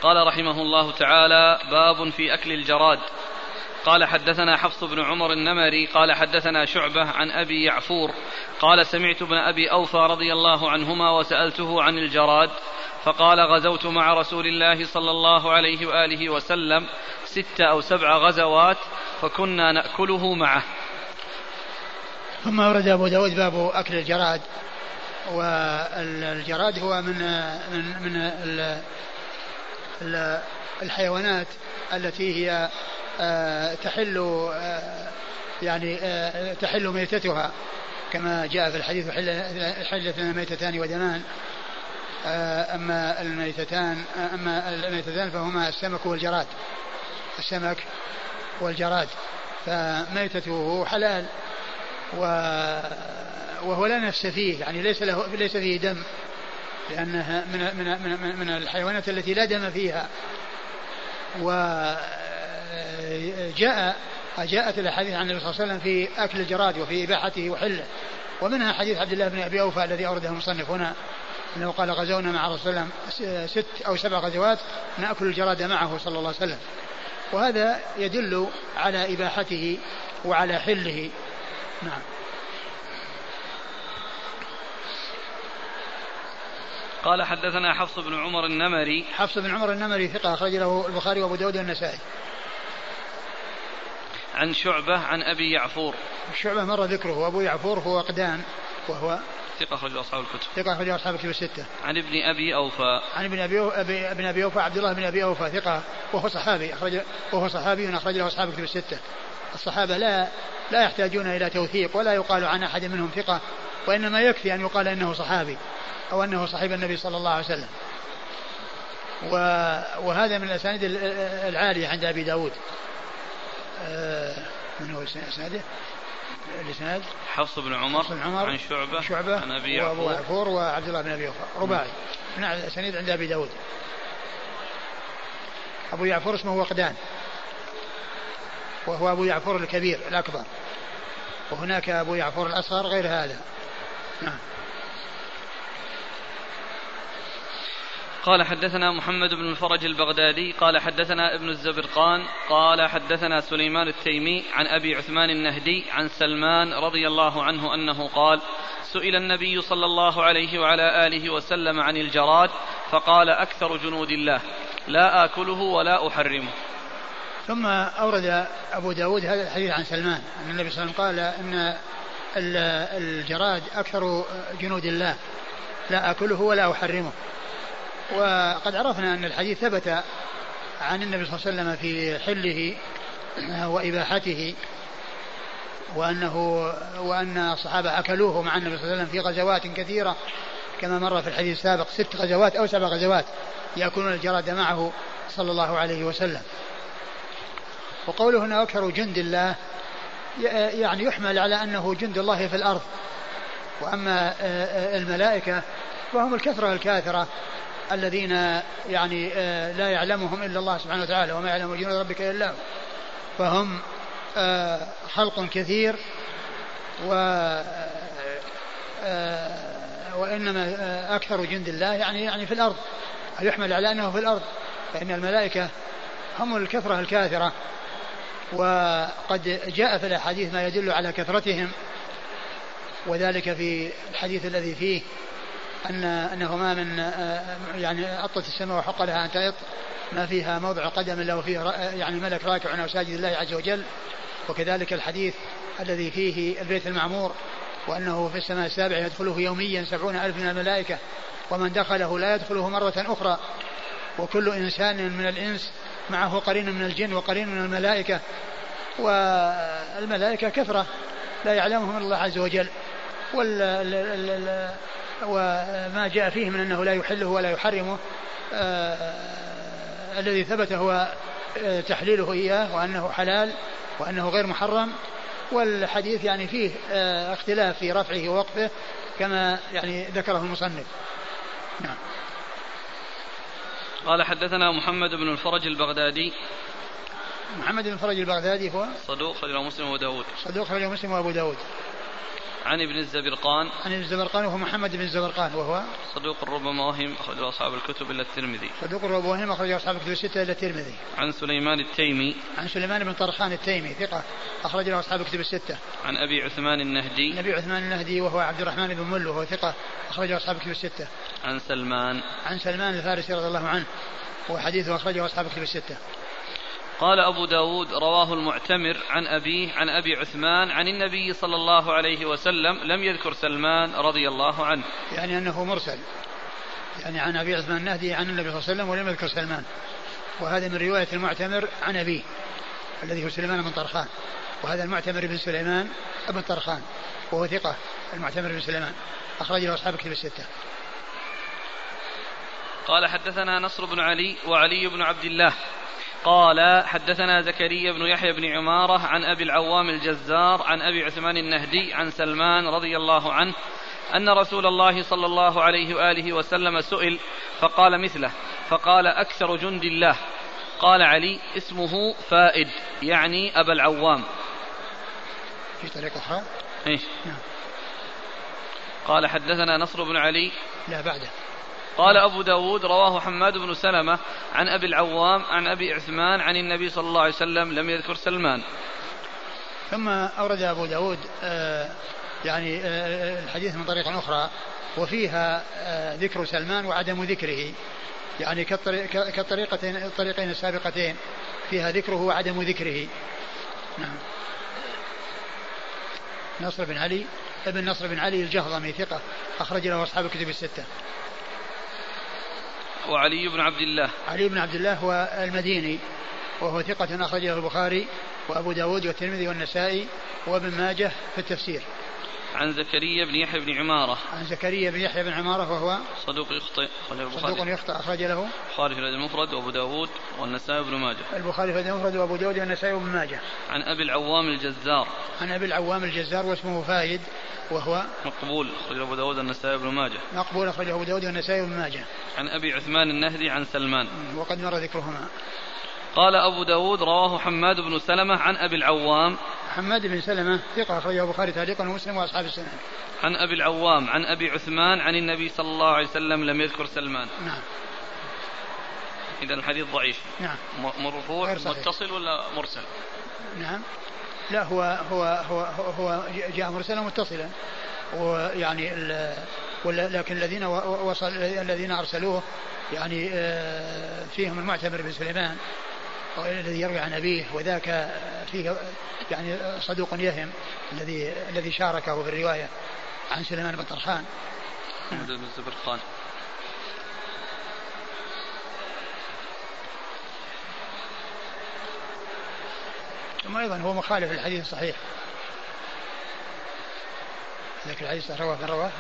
قال رحمه الله تعالى باب في أكل الجراد. قال حدثنا حفص بن عمر النمري قال حدثنا شعبة عن أبي يعفور قال سمعت ابن أبي أوفى رضي الله عنهما وسألته عن الجراد فقال غزوت مع رسول الله صلى الله عليه وآله وسلم ست أو سبع غزوات فكنا نأكله معه. ثم ورد أبو داود باب أكل الجراد والجراد هو من من من الحيوانات التي هي تحل آه، يعني آه، تحل ميتتها كما جاء في الحديث حلت لنا ميتتان ودمان أما الميتتان أما الميتتان فهما السمك والجراد السمك والجراد. فميتته حلال وهو لا نفس فيه يعني ليس له ليس فيه دم لأنها من من من, من الحيوانات التي لا دم فيها. وجاء جاءت الاحاديث عن النبي صلى الله عليه وسلم في أكل الجراد وفي إباحته وحله. ومنها حديث عبد الله بن أبي أوفى الذي أورده المصنف هنا أنه قال غزونا مع رسول الله ست أو سبع غزوات نأكل الجراد معه صلى الله عليه وسلم. وهذا يدل على إباحته وعلى حله. نعم. قال حدثنا حفص بن عمر النمري. حفص بن عمر النمري ثقة أخرج له البخاري وأبو داود والنسائي. عن شعبة عن أبي يعفور. شعبة مر ذكره وأبو يعفور هو قدان وهو ثقة أخرج أصحاب الكتب. ثقة أخرج أصحاب الكتب الستة. عن ابن أبي أوفى. عن ابن أبي أبي ابن أبي أوفى عبد الله بن أبي أوفى ثقة وهو صحابي أخرج وهو صحابي أخرج له أصحاب الكتب الستة. الصحابة لا لا يحتاجون إلى توثيق ولا يقال عن أحد منهم ثقة وإنما يكفي أن يقال إنه صحابي أو أنه صاحب النبي صلى الله عليه وسلم. وهذا من الأسانيد العالية عند أبي داود. من هو إسناده الإسناد حفص بن عمر, بن عمر عن شعبة, شعبة عن وأبو يعفور وعبد الله بن أبي وفاء رباعي. من الأسانيد عند أبي داود. أبو يعفور اسمه وقدان. وهو أبو يعفور الكبير الأكبر. وهناك أبو يعفور الأصغر غير هذا. نعم. قال حدثنا محمد بن الفرج البغدادي قال حدثنا ابن الزبرقان قال حدثنا سليمان التيمي عن أبي عثمان النهدي عن سلمان رضي الله عنه أنه قال سئل النبي صلى الله عليه وعلى آله وسلم عن الجراد فقال أكثر جنود الله لا آكله ولا أحرمه. ثم أورد أبو داود هذا الحديث عن سلمان أن النبي صلى الله عليه وسلم قال إن الجراد أكثر جنود الله لا آكله ولا أحرمه. وقد عرفنا أن الحديث ثبت عن النبي صلى الله عليه وسلم في حله وإباحته وأنه وأن الصحابة أكلوه مع النبي صلى الله عليه وسلم في غزوات كثيرة. كما مر في الحديث السابق ست غزوات أو سبع غزوات يأكلون الجراد معه صلى الله عليه وسلم. وقوله هنا أكثر جند الله يعني يحمل على أنه جند الله في الأرض. وأما الملائكة فهم الكثرة الكاثرة. الذين يعني آه، لا يعلمهم إلا الله سبحانه وتعالى وما يعلم جنود ربك إلا هو. فهم آه، خلق كثير و آه، وإنما أكثر جند الله يعني يعني في الأرض. يحمل على أنه في الأرض؟ فإن الملائكة هم الكثرة الكاثرة. وقد جاء في الأحاديث ما يدل على كثرتهم. وذلك في الحديث الذي فيه أن أنه ما من يعني أطت السماء وحق لها أن تأط. ما فيها موضع قدم إلا وفيه يعني ملك راكع أو ساجد الله عز وجل. وكذلك الحديث الذي فيه البيت المعمور وأنه في السماء السابعة يدخله يوميا سبعون ألف من الملائكة ومن دخله لا يدخله مرة أخرى. وكل إنسان من الإنس معه قرين من الجن وقرين من الملائكة. والملائكة كثرة لا يعلمهم الله عز وجل. وما جاء فيه من أنه لا يحله ولا يحرمه آه الذي ثبت هو آه، تحليله إياه وأنه حلال وأنه غير محرم. والحديث يعني فيه آه اختلاف في رفعه ووقفه كما يعني ذكره المصنف. نعم. قال حدثنا محمد بن الفرج البغدادي. محمد بن الفرج البغدادي هو؟ صدوق خرج مسلم وأبو داود. صدوق خرج مسلم وأبو داود. عن ابن الزبرقان. عن ابن الزبرقان وهو محمد بن الزبرقان وهو صدوق ربما وهم أخرجه أصحاب الكتب إلا الترمذي. صدوق ربما وهم أخرجه أصحاب الكتب الستة إلا الترمذي. عن سليمان التيمي. عن سليمان بن طرخان التيمي ثقة أخرج له أصحاب الكتب الستة. عن أبي عثمان النهدي. أبي عثمان النهدي وهو عبد الرحمن بن مل وهو ثقة أخرجه أصحاب الكتب الستة. عن سلمان. عن سلمان الفارسي رضي الله عنه وحديثه أخرجه أصحاب الكتب الستة. قال أبو داود رواه المعتمر عن أبيه عن أبي عثمان عن النبي صلى الله عليه وسلم لم يذكر سلمان رضي الله عنه. يعني أنه مرسل. يعني عن أبي عثمان النهدي عن النبي صلى الله عليه وسلم ولم يذكر سلمان. وهذا من رواية المعتمر عن أبيه الذي هو سليمان بن طرخان. وهذا المعتمر بن سليمان بن طرخان وهو ثقة المعتمر بن سليمان. أخرجه أصحاب كتب الستة. قال حدثنا نصر بن علي وعلي بن عبد الله قال حدثنا زكريا بن يحيى بن عمارة عن أبي العوام الجزار عن أبي عثمان النهدي عن سلمان رضي الله عنه أن رسول الله صلى الله عليه وآله وسلم سئل فقال مثله فقال أكثر جند الله. قال علي اسمه فائد يعني أبا العوام. في طريقة أخرى إيش نعم. قال حدثنا نصر بن علي. لا بعده. قال أبو داود رواه حماد بن سلمة عن أبي العوام عن أبي عثمان عن النبي صلى الله عليه وسلم لم يذكر سلمان. ثم أورد أبو داود آه يعني آه الحديث من طريق أخرى وفيها آه ذكر سلمان وعدم ذكره. يعني كالطريقتين الطريقين السابقتين فيها ذكره وعدم ذكره. نعم. نصر بن علي ابن نصر بن علي الجهضمي ثقة أخرج له أصحاب الكتب الستة. وعلي بن عبد الله. علي بن عبد الله هو المديني وهو ثقة أخرجه البخاري وأبو داود والترمذي والنسائي وابن ماجه في التفسير. عن زكريا بن يحيى بن عمارة. عن زكريا بن يحيى بن عمارة وهو صدوق يخطئ صدوق يخطئ أخرج له. البخاري في المفرد وأبو داود والنسائي بن ماجه. البخاري في المفرد وأبو داود والنسائي بن ماجه. عن أبي العوام الجزار. عن أبي العوام الجزار واسمه فايد وهو مقبول أخرج أبو داود والنسائي بن ماجه. مقبول أخرجه أبو داود والنسائي بن ماجه. عن أبي عثمان النهدي عن سلمان. وقد مر ذكرهما. قال أبو داود رواه حماد بن سلمة عن أبي العوام حماد بن سلمة. ثقة أخرجه البخاري تعليقا ومسلم وأصحاب السنن عن أبي العوام عن أبي عثمان عن النبي صلى الله عليه وسلم لم يذكر سلمان. نعم. إذا الحديث ضعيف. نعم. مرفوع متصل ولا مرسل؟ نعم. لا هو هو هو هو جاء مرسلا متصلا ويعني لكن الذين وصل الذين أرسلوه يعني آه، فيهم المعتمر بن سليمان. الذي يروي عن أبيه وذاك فيه يعني صدوق يهم الذي الذي شاركه في الرواية عن سليمان بن طرخان. محمد بن الزبرقان ثم أيضا هو مخالف للحديث الصحيح. ذاك الحديث رواه من رواه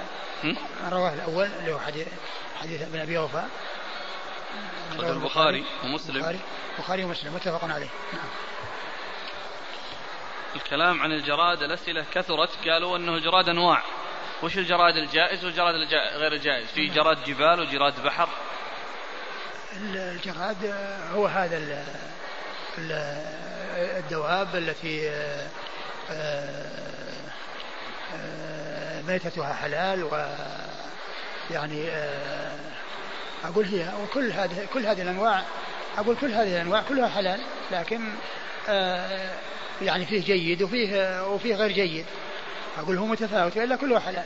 من رواه الأول اللي هو حديث حديث ابن أبي أوفى. أخرجه البخاري ومسلم. البخاري. البخاري ومسلم متفق عليه. نعم. الكلام عن الجراد الأسئلة كثرت قالوا أنه الجراد أنواع. وش الجراد الجائز والجراد غير الجائز؟ في نعم. جراد جبال وجراد بحر. الجراد هو هذا الدواب التي آه، آه، ميتتها حلال و يعني آه، أقول هي وكل هذه كل هذه الأنواع أقول كل هذه الأنواع كلها حلال لكن آه يعني فيه جيد وفيه وفيه غير جيد. أقول هو متفاوت إلا كلها حلال.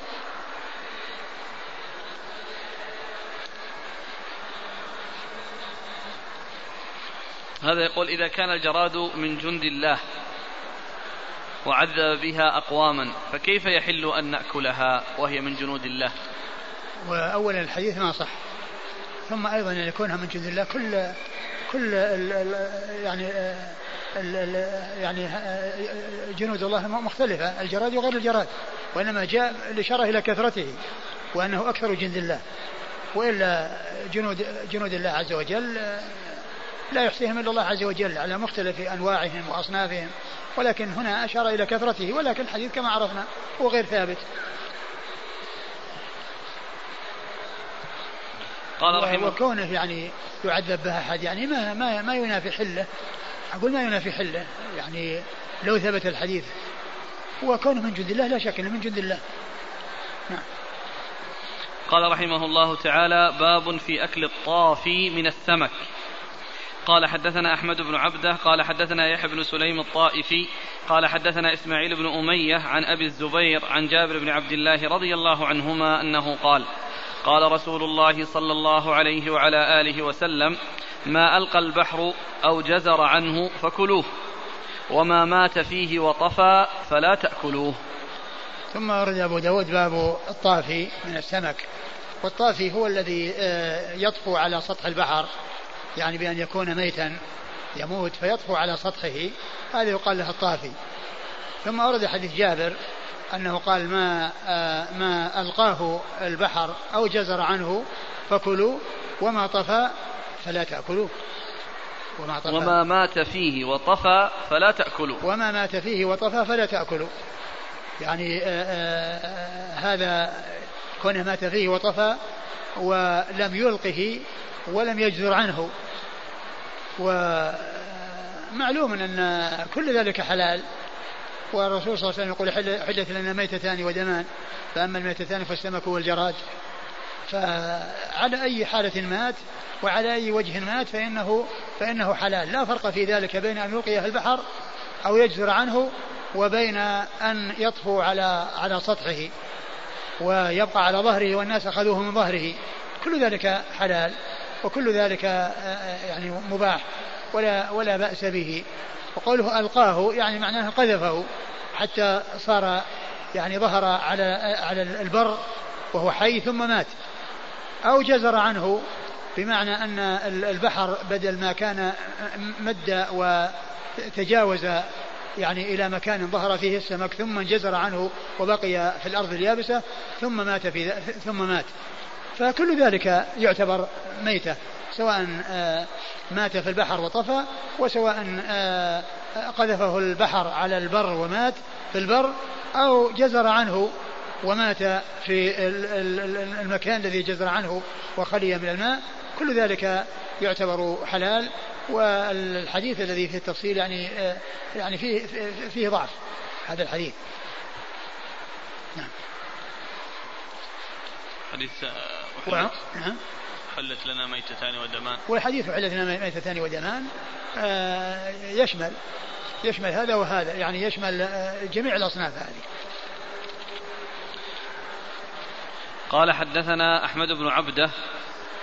هذا يقول إذا كان الجراد من جند الله وعذب بها أقواما فكيف يحل أن نأكلها وهي من جنود الله؟ وأولا الحديث ما صح ثم أيضا ان يكونها من جند الله. كل كل يعني يعني جنود الله مختلفة. الجراد وغير الجراد. وإنما جاء الإشارة إلى كثرته وأنه أكثر جند الله. وإلا جنود جنود الله عز وجل لا يحصيهم إلا الله عز وجل على مختلف أنواعهم وأصنافهم. ولكن هنا أشار إلى كثرته. ولكن الحديث كما عرفنا هو غير ثابت. قال رحمه وكونه يعني يعذب بها أحد يعني ما ما ما ينافي حله. أقول ما ينافي حله يعني لو ثبت الحديث. وكونه من جند الله لا شك إنه من جند الله. نعم. قال رحمه الله تعالى باب في أكل الطافي من السمك. قال حدثنا أحمد بن عبده قال حدثنا يحيى بن سليم الطائفي قال حدثنا إسماعيل بن أمية عن أبي الزبير عن جابر بن عبد الله رضي الله عنهما أنه قال قال رسول الله صلى الله عليه وعلى آله وسلم ما ألقى البحر أو جزر عنه فكلوه وما مات فيه وطفى فلا تأكلوه. ثم ورد أبو داود باب الطافي من السمك. والطافي هو الذي آه، يطفو على سطح البحر يعني بأن يكون ميتا يموت فيطفو على سطحه هذا يقال له الطافي. ثم ورد حديث جابر أنه قال ما آه، ما ألقاه البحر أو جزر عنه فكلوا وما طفى فلا تأكلوا وما, طفى. وما مات فيه وطفى فلا تأكلوا وما مات فيه وطفى فلا تأكلوا يعني آآ آه، آآ آه، هذا كونه مات فيه وطفى ولم يلقه ولم يجزر عنه. ومعلوم أن كل ذلك حلال. والرسول صلى الله عليه وسلم يقول حلت لنا ميتتان ودمان فأما الميتتان فالسمك والجراد. فعلى أي حالة مات وعلى أي وجه مات فإنه فإنه حلال. لا فرق في ذلك بين أن يلقيه البحر أو يجزر عنه وبين أن يطفو على على سطحه ويبقى على ظهره والناس أخذوه من ظهره. كل ذلك حلال وكل ذلك يعني مباح. ولا ولا بأس به. وقوله ألقاه يعني معناه قذفه حتى صار يعني ظهر على على البر وهو حي ثم مات. أو جزر عنه بمعنى أن البحر بدل ما كان مد وتجاوز يعني إلى مكان ظهر فيه السمك ثم انجزر عنه وبقي في الأرض اليابسة ثم مات في ثم مات. فكل ذلك يعتبر ميتة. سواء آه، مات في البحر وطفى وسواء آه، قذفه البحر على البر ومات في البر أو جزر عنه ومات في المكان الذي جزر عنه وخلي من الماء. كل ذلك يعتبر حلال والحديث الذي فيه التفصيل يعني آه، يعني فيه فيه ضعف هذا الحديث. نعم. حديث نعم. حلت لنا ميتتان ودمان. والحديث حلت لنا ميتتان ودمان. آه، يشمل يشمل هذا وهذا يعني يشمل آه، جميع الأصناف هذه. قال حدثنا أحمد بن عبده.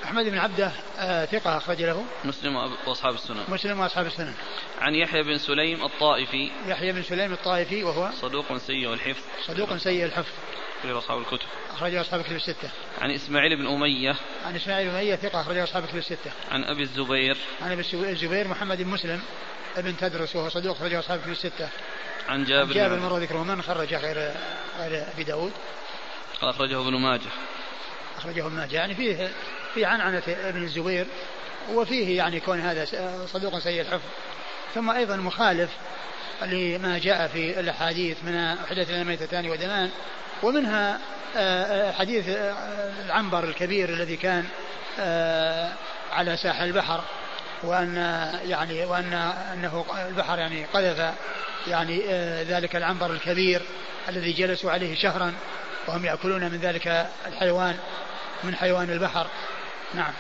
أحمد بن عبده آه ثقة أخرج له. مسلم وأصحاب السنن. مسلم وأصحاب السنن. عن يحيى بن سليم الطائفي. يحيى بن سليم الطائفي وهو؟ صدوق سيء الحفظ. صدوق سيء الحفظ. أخرج أصحاب الكتب. أخرج أصحاب الكتب الستة. عن إسماعيل بن أمية. عن إسماعيل بن أمية ثقة أخرج أصحاب الكتب الستة. عن أبي الزبير. عن أبي الزبير محمد بن مسلم ابن تدرس وهو صدوق أخرج أصحاب الكتب الستة. عن جابر جابر مر ذكره من خرج غير غير أبي داود. أخرجه ابن ماجه. أخرجه ابن ماجه. يعني فيه في عنعنة ابن الزبير وفيه يعني كون هذا صدوق سيء الحفظ ثم أيضا مخالف لما جاء في الأحاديث من حدث الميتتان ودمان ومنها آه، آه، حديث آه، العنبر الكبير الذي كان على ساحل البحر وأن يعني وأن أنه البحر يعني قذف يعني ذلك العنبر الكبير الذي جلسوا عليه شهرا وهم يأكلون من ذلك الحيوان من حيوان البحر. نعم.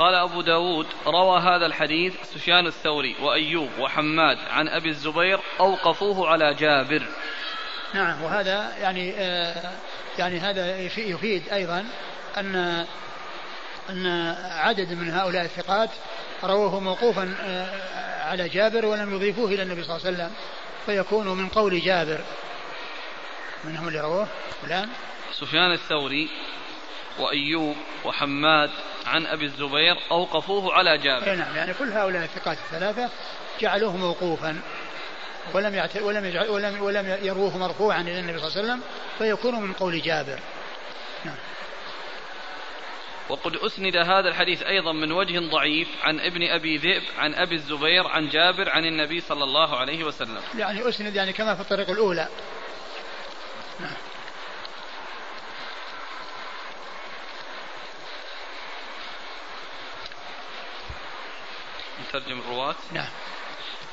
قال أبو داود روى هذا الحديث سفيان الثوري وأيوب وحماد عن أبي الزبير أوقفوه على جابر. نعم وهذا يعني آه يعني هذا يفيد أيضا أن أن عدد من هؤلاء الثقات رووه موقوفا آه على جابر ولم يضيفوه إلى النبي صلى الله عليه وسلم فيكون من قول جابر. من هم اللي رووه؟ فلان؟ سفيان الثوري وأيوب وحماد عن أبي الزبير أوقفوه على جابر إيه نعم يعني كل هؤلاء الثقات الثلاثة جعلوه موقوفا ولم يعت... ولم يجعل... ولم ولم يروه مرفوعا إلى النبي صلى الله عليه وسلم فيكون من قول جابر. نعم. وقد أسند هذا الحديث أيضا من وجه ضعيف عن ابن أبي ذئب عن أبي الزبير عن جابر عن النبي صلى الله عليه وسلم يعني أسند يعني كما في الطريق الأولى نعم. نترجم الرواة نعم.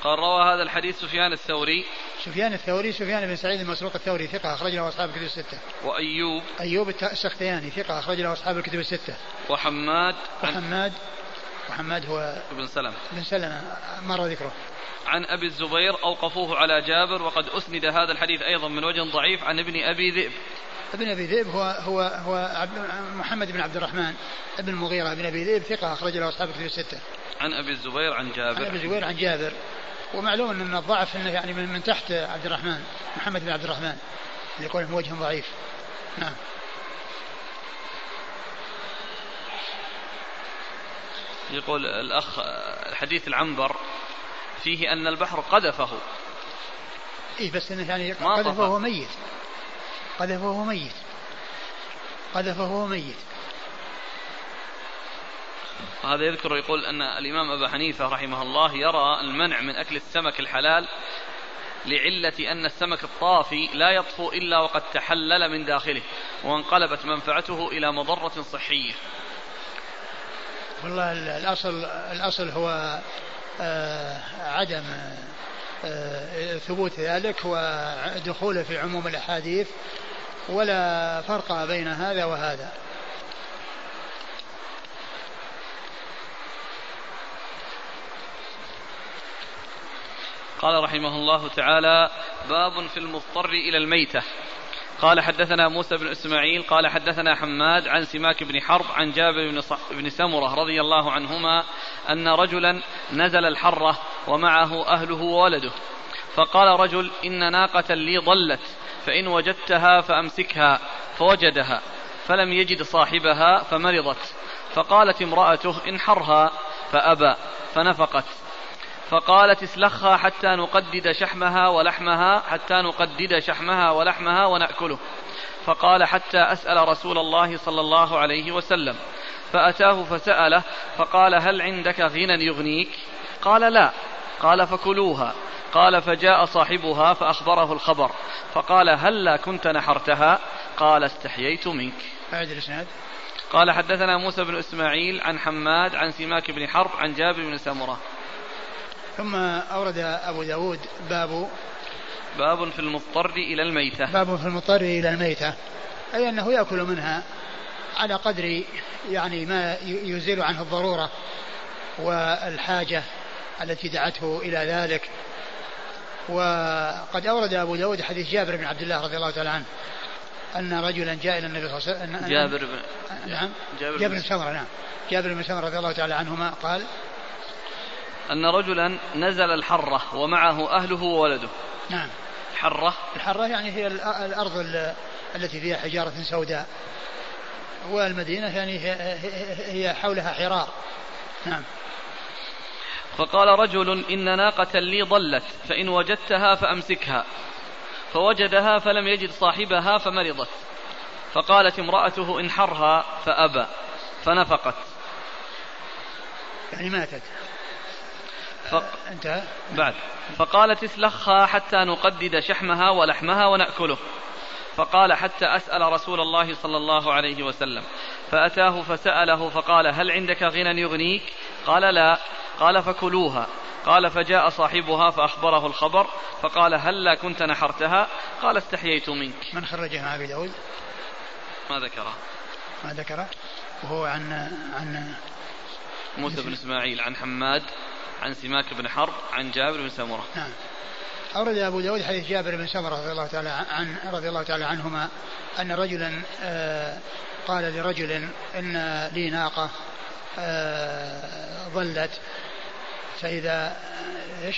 قال روى هذا الحديث سفيان الثوري. سفيان الثوري سفيان بن سعيد المسروق الثوري ثقة أخرج له أصحاب الكتب الستة. وأيوب. أيوب السختياني ثقة أخرج له أصحاب الكتب الستة. وحماد. وحماد. وحماد هو ابن سلمة. ابن سلمة مر ذكره. عن أبي الزبير أوقفوه على جابر وقد أسند هذا الحديث أيضا من وجه ضعيف عن ابن أبي ذئب. ابن أبي ذئب هو هو هو محمد بن عبد الرحمن ابن المغيرة بن أبي ذئب ثقة أخرج له أصحاب الكتب الستة. عن أبي الزبير عن جابر. عن أبي الزبير عن جابر ومعلوم أن الضعف أنه يعني من, من تحت عبد الرحمن محمد بن عبد الرحمن اللي يقول وجه ضعيف. نعم. يقول الأخ حديث العنبر فيه أن البحر قذفه إيه بس إنه يعني قذفه وهو ميت قذفه وهو ميت قذفه وهو ميت هذا يذكر يقول أن الإمام أبا حنيفة رحمه الله يرى المنع من أكل السمك الحلال لعلة أن السمك الطافي لا يطفو إلا وقد تحلل من داخله وانقلبت منفعته إلى مضرة صحية. والله الأصل الأصل هو آه، عدم آه، ثبوت ذلك ودخوله في عموم الأحاديث ولا فرق بين هذا وهذا. قال رحمه الله تعالى باب في المضطر إلى الميتة. قال حدثنا موسى بن إسماعيل قال حدثنا حماد عن سماك بن حرب عن جابر بن, بن سمرة رضي الله عنهما أن رجلا نزل الحرة ومعه أهله وولده. فقال رجل إن ناقة لي ضلت فإن وجدتها فأمسكها فوجدها فلم يجد صاحبها فمرضت. فقالت امرأته انحرها فأبى فنفقت. فقالت اسلخها حتى نقدد شحمها ولحمها حتى نقدد شحمها ولحمها ونأكله. فقال حتى أسأل رسول الله صلى الله عليه وسلم. فأتاه فسأله فقال هل عندك غنى يغنيك؟ قال لا. قال فكلوها. قال فجاء صاحبها فأخبره الخبر. فقال هلا كنت نحرتها؟ قال استحييت منك. أعد الإسناد. قال حدثنا موسى بن إسماعيل عن حماد عن سماك بن حرب عن جابر بن سمرة. ثم أورد أبو داود باب باب في المضطر إلى الميتة. باب في المضطر إلى الميتة. أي أنه يأكل منها على قدر يعني ما يزيل عنه الضرورة والحاجة التي دعته إلى ذلك. وقد أورد أبو داود حديث جابر بن عبد الله رضي الله تعالى عنه أن رجلا جاء إلى النبي صلى الله عليه وسلم. جابر بن نعم. جابر بن سمرة نعم. جابر بن سمرة رضي الله تعالى عنهما قال أن رجلا نزل الحرة ومعه أهله وولده. نعم. الحرة؟ الحرة يعني هي الأرض التي فيها حجارة سوداء. والمدينة يعني هي حولها حرار. نعم. فقال رجل إن ناقة لي ضلت فإن وجدتها فأمسكها. فوجدها فلم يجد صاحبها فمرضت. فقالت امرأته انحرها فأبى فنفقت. يعني ماتت. فق... انتهى. بعد. فقالت اسلخها حتى نقدد شحمها ولحمها ونأكله. فقال حتى أسأل رسول الله صلى الله عليه وسلم. فأتاه فسأله فقال هل عندك غنى يغنيك؟ قال لا. قال فكلوها. قال فجاء صاحبها فأخبره الخبر. فقال هلا هل كنت نحرتها؟ قال استحييت منك. من خرجها أبي داود؟ ما ذكره. ما ذكره. وهو عن عن موسى بن إسماعيل عن حماد. عن سماك بن حرب عن جابر بن سمرة. نعم. أورد أبو داود حديث جابر بن سمرة رضي الله تعالى عن رضي الله تعالى عنهما أن رجلا آه، قال لرجل إن لي ناقة آه، ظلت فإذا إيش؟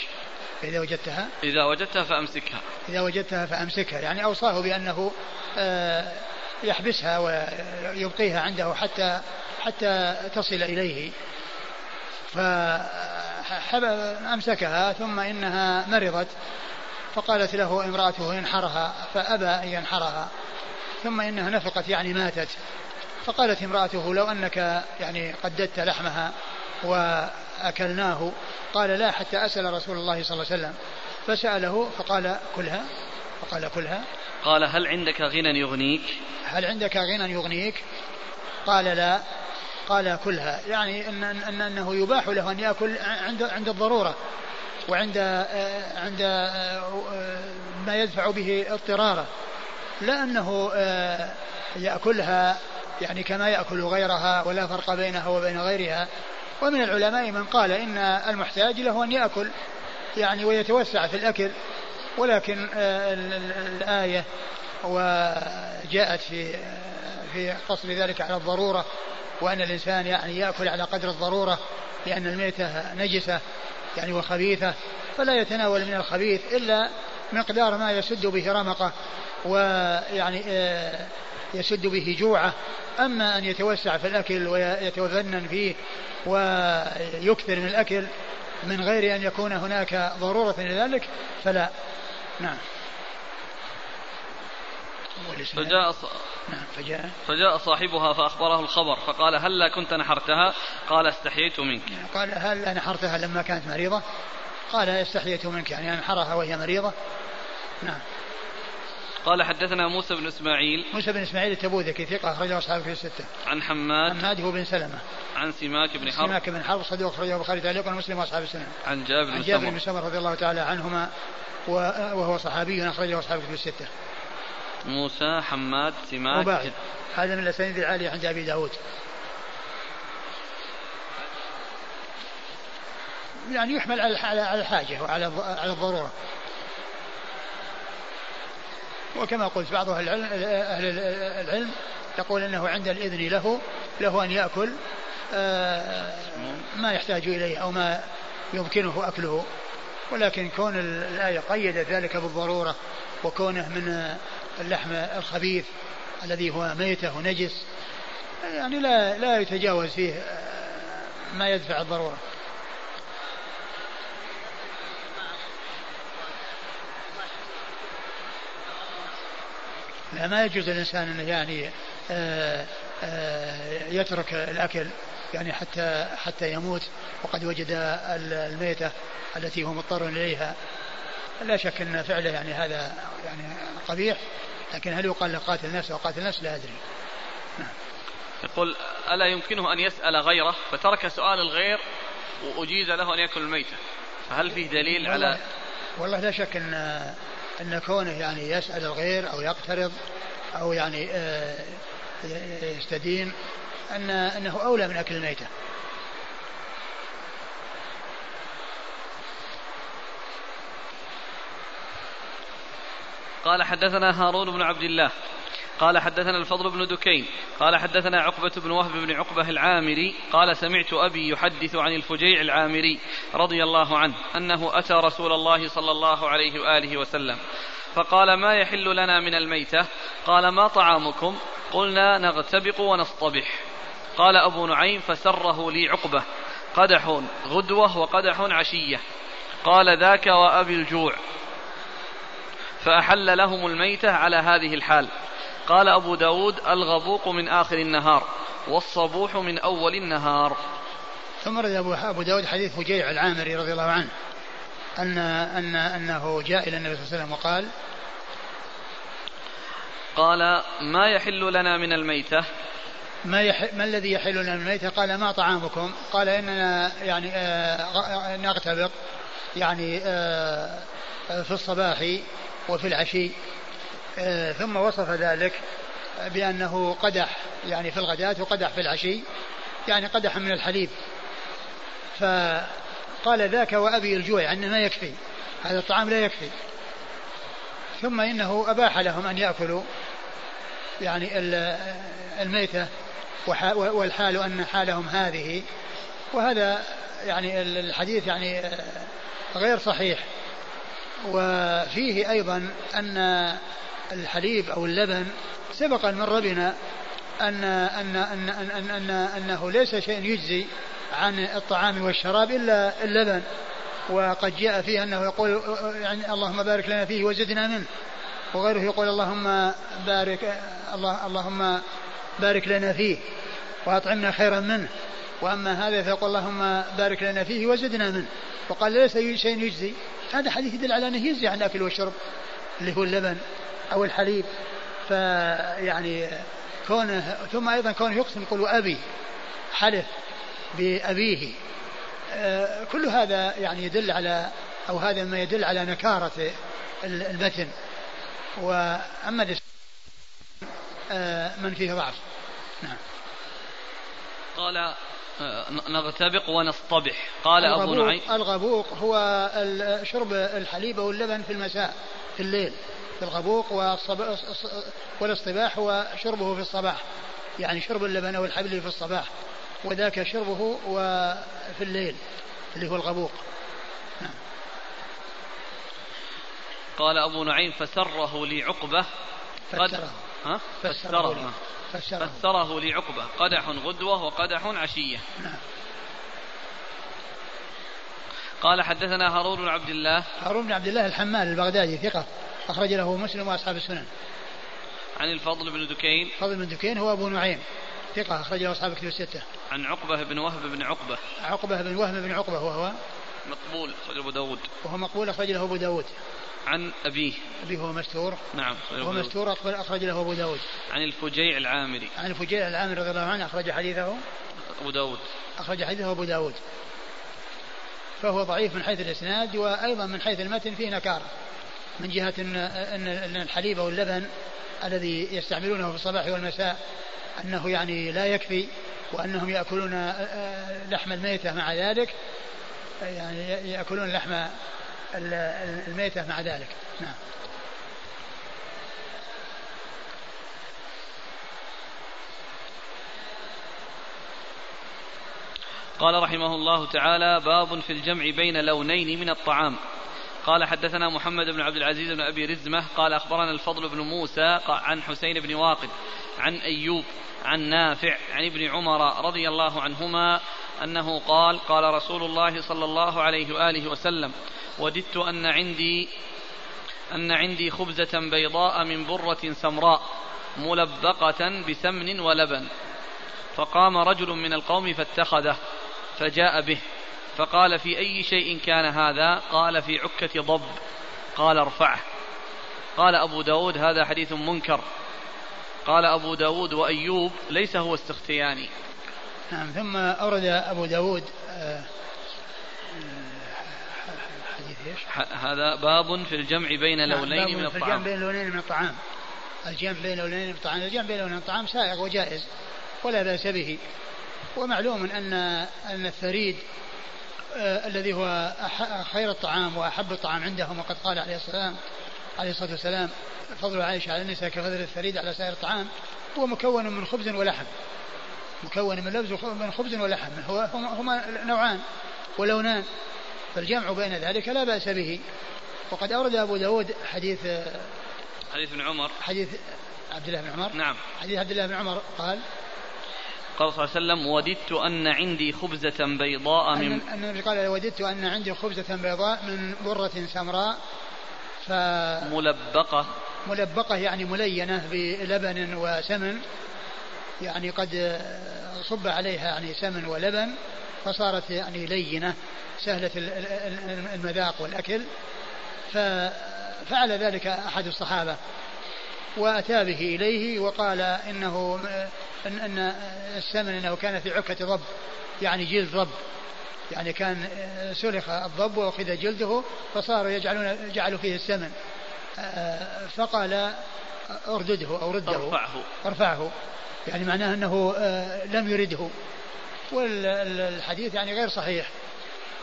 فإذا وجدتها؟ إذا وجدتها فأمسكها. إذا وجدتها فأمسكها. يعني أوصاه بأنه آه، يحبسها ويبقيها عنده حتى حتى تصل إليه. فأمسكها ثم إنها مرضت فقالت له امرأته ينحرها فأبى أن ينحرها ثم إنها نفقت يعني ماتت. فقالت امرأته لو أنك يعني قددت لحمها وأكلناه قال لا حتى أسأل رسول الله صلى الله عليه وسلم. فسأله فقال كلها فقال كلها. قال هل عندك غنى يغنيك؟ هل عندك غنى يغنيك؟ قال لا. قال كلها. يعني إن, إن أنه يباح له أن يأكل عند عند الضرورة وعند عند ما يدفع به اضطراره. لا أنه يأكلها يعني كما يأكل غيرها ولا فرق بينها وبين غيرها. ومن العلماء من قال إن المحتاج له أن يأكل يعني ويتوسع في الأكل. ولكن الآية وجاءت في في قصر ذلك على الضرورة. وأن الإنسان يعني يأكل على قدر الضرورة لأن الميتة نجسة يعني وخبيثة فلا يتناول من الخبيث إلا مقدار ما يسد به رمقه ويعني آه، يسد به جوعه. أما أن يتوسع في الأكل ويتفنن فيه ويكثر من الأكل من غير أن يكون هناك ضرورة لذلك فلا. نعم. فجاء ص... نعم فجاء. فجاء صاحبها فأخبره الخبر فقال هلا كنت نحرتها؟ قال استحييت منك. قال هل نحرتها لما كانت مريضة؟ قال استحييت منك يعني أنحرها وهي مريضة. نعم. قال حدثنا موسى بن إسماعيل. موسى بن إسماعيل التبوذكي ثقة أخرجه أصحابه في الستة. عن حماد. حماد هو بن سلمة. عن سماك بن حرب. سماك بن حرب صدوق أخرجه البخاري تعليقا ومسلم وأصحاب السنة. عن جابر عن جابر بن سمر رضي الله تعالى عنهما وهو صحابي أخرجه أصحابه في الستة. موسى حماد سماك. وباعد هذا من الأسانيد العالية عند أبي داود. يعني يحمل على الحاجة وعلى على الضرورة. وكما قلت بعض أهل العلم, أهل العلم يقول أنه عند الإذن له له أن يأكل آه، ما يحتاج إليه أو ما يمكنه أكله. ولكن كون الآية قيدت ذلك بالضرورة وكونه من اللحم الخبيث الذي هو ميتة ونجس يعني لا لا يتجاوز فيه ما يدفع الضرورة. لا ما يجوز للإنسان أنه يعني آآ آآ يترك الأكل يعني حتى حتى يموت وقد وجد الميتة التي هو مضطر إليها. لا شك أن فعله يعني هذا يعني قبيح. لكن هل يقال له قاتل نفسه وقاتل نفسه؟ لا أدري. نعم. يقول ألا يمكنه أن يسأل غيره؟ فترك سؤال الغير وأجيز له أن يأكل الميتة. فهل فيه دليل والله على والله لا شك أن أن كونه يعني يسأل الغير أو يقترض أو يعني آه، يستدين أن أنه أولى من أكل الميتة. قال حدثنا هارون بن عبد الله. قال حدثنا الفضل بن دكين. قال حدثنا عقبة بن وهب بن عقبة العامري. قال سمعت أبي يحدث عن الفجيع العامري رضي الله عنه أنه أتى رسول الله صلى الله عليه وآله وسلم. فقال ما يحل لنا من الميتة؟ قال ما طعامكم؟ قلنا نغتبق ونصطبح. قال أبو نعيم فسره لي عقبة. قدح غدوة وقدح عشية. قال ذاك وأبي الجوع. فأحل لهم الميتة على هذه الحال. قال أبو داود الغبوق من آخر النهار والصبوح من أول النهار. ثم رد أبو داود حديث فجيع العامري رضي الله عنه أن أن أنه جاء إلى النبي صلى الله عليه وسلم وقال قال ما يحل لنا من الميتة؟ ما, يح... ما الذي يحل لنا من الميتة؟ قال ما طعامكم؟ قال إننا يعني آه نغتبط يعني آه في الصباح وفي العشي. آه ثم وصف ذلك بأنه قدح يعني في الغداة وقدح في العشي يعني قدح من الحليب. فقال ذاك وأبي الجوع يعني ما يكفي هذا الطعام لا يكفي. ثم إنه أباح لهم أن يأكلوا يعني الميتة والحال أن حالهم هذه. وهذا يعني الحديث يعني غير صحيح. وفيه أيضا أن الحليب أو اللبن سبق من ربنا أن أن أن أن, أن, أن أنه ليس شيء يجزي عن الطعام والشراب إلا اللبن. وقد جاء فيه أنه يقول يعني اللهم بارك لنا فيه وزدنا منه. وغيره يقول اللهم بارك الله اللهم بارك لنا فيه وأطعمنا خيرا منه. وأما هذا فيقول اللهم بارك لنا فيه وزدنا منه. وقال ليس شيء يجزي. هذا حديث يدل على أنه يجزي عن الأكل والشرب اللي هو اللبن أو الحليب. فيعني كونه ثم أيضا كونه يقسم يقول أبي حلف بأبيه. آه، كل هذا يعني يدل على أو هذا ما يدل على نكارة المتن. وأما آه، من فيه ضعف. نعم. قال نغتبق ونصطبح. قال أبو نعيم. الغبوق هو شرب الحليب واللبن في المساء في الليل. في الغبوق والاصطباح هو شربه في الصباح. يعني شرب اللبن أو الحليب في الصباح. وذاك شربه وفي الليل اللي هو الغبوق. نعم. قال أبو نعيم فسره لعقبة. فسره. ها؟ فسره فسره, فسره. لعقبة. قدح غدوة وقدح عشية. نعم. قال حدثنا هارون بن عبد الله. هارون بن عبد الله الحمال البغدادي ثقة. أخرج له مسلم وأصحاب السنن. عن الفضل بن دكين. الفضل بن دكين هو أبو نعيم. ثقة. أخرج له أصحاب كتب الستة. عن عقبة بن وهب بن عقبة. عقبة بن وهب بن عقبة وهو مقبول أخرج أبو داود. وهو مقبول أخرج له أبو داود. عن أبيه. أبيه هو مستور. نعم هو مستور أخرج له أبو داود. عن الفجيع العامري. عن الفجيع العامري رضي الله عنه أخرج حديثه. أبو داود. أخرج حديثه أبو داود. فهو ضعيف من حيث الإسناد وأيضا من حيث المتن فيه نكارة من جهة أن الحليب أو اللبن الذي يستعملونه في الصباح والمساء أنه يعني لا يكفي وأنهم يأكلون آه، آه، لحم الميتة مع ذلك. يعني يأكلون لحم الميتة مع ذلك. نعم. قال رحمه الله تعالى باب في الجمع بين لونين من الطعام. قال حدثنا محمد بن عبد العزيز بن أبي رزمة قال أخبرنا الفضل بن موسى عن حسين بن واقد عن أيوب عن نافع عن ابن عمر رضي الله عنهما أنه قال قال رسول الله صلى الله عليه وآله وسلم وددت أن عندي أن عندي خبزة بيضاء من برة سمراء ملبقة بسمن ولبن. فقام رجل من القوم فاتخذه فجاء به فقال في أي شيء كان هذا؟ قال في عكة ضب قال ارفعه. قال أبو داود هذا حديث منكر. قال أبو داود وأيوب ليس هو السختياني نعم ثم أورد أبو داود آه، هذا باب في الجمع بين لونين من الطعام الجمع بين لونين من الطعام. الجمع بين لونين من الطعام. الجمع بين لونين من الطعام سائغ وجائز ولا بأس به. ومعلوم أن أن الثريد آه الذي هو خير الطعام وأحب الطعام عندهم وقد قال عليه السلام عليه الصلاة والسلام فضل عائشة على النساء كفضل الثريد على سائر الطعام هو مكون من خبز ولحم. مكون من لبز من خبز ولحم. هو هما نوعان. ولونان. فالجمع بين ذلك لا بأس به. وقد أورد أبو داود حديث حديث ابن عمر. حديث عبد الله بن عمر. نعم. حديث عبد الله بن عمر قال قال صلى الله عليه وسلم وددت أن عندي خبزة بيضاء من النبي قال وددت أن عندي خبزة بيضاء من برة سمراء. ف ملبقة. ملبقة يعني ملينة بلبن وسمن. يعني قد صب عليها يعني سمن ولبن فصارت يعني لينة. سهلة المذاق والأكل. ففعل ذلك أحد الصحابة. وأتى به إليه وقال إنه إن, إن السمن إنه كان في عكة ضب يعني جلد ضب. يعني كان سلخ الضب وأخذ جلده فصاروا يجعلون جعلوا فيه السمن. فقال اردده أو رده. ارفعه. ارفعه. يعني معناه أنه لم يرده. والحديث يعني غير صحيح.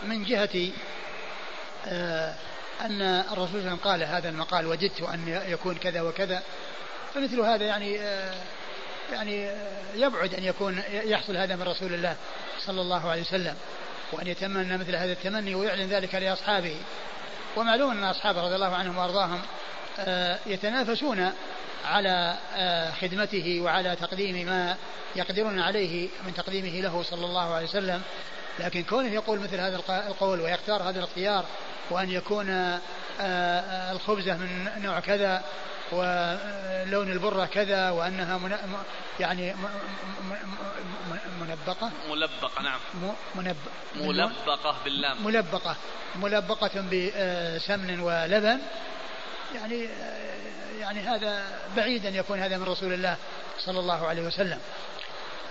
من جهة أن الرسول صلى الله عليه وسلم قال هذا المقال وددت أن يكون كذا وكذا. فمثل هذا يعني يعني يبعد أن يكون يحصل هذا من رسول الله صلى الله عليه وسلم وأن يتمنى مثل هذا التمني ويعلن ذلك لأصحابه. ومعلوم أن أصحابه رضي الله عنهم وأرضاهم آه، يتنافسون على آه، خدمته وعلى تقديم ما يقدرون عليه من تقديمه له صلى الله عليه وسلم. لكن كونه يقول مثل هذا القول ويختار هذا الاختيار وأن يكون آه، الخبزة من نوع كذا ولون البرة كذا وأنها من يعني منبقة. ملبقة نعم. منب ملبقة باللام. ملبقة. ملبقة بسمن ولبن. يعني يعني هذا بعيد أن يكون هذا من رسول الله صلى الله عليه وسلم.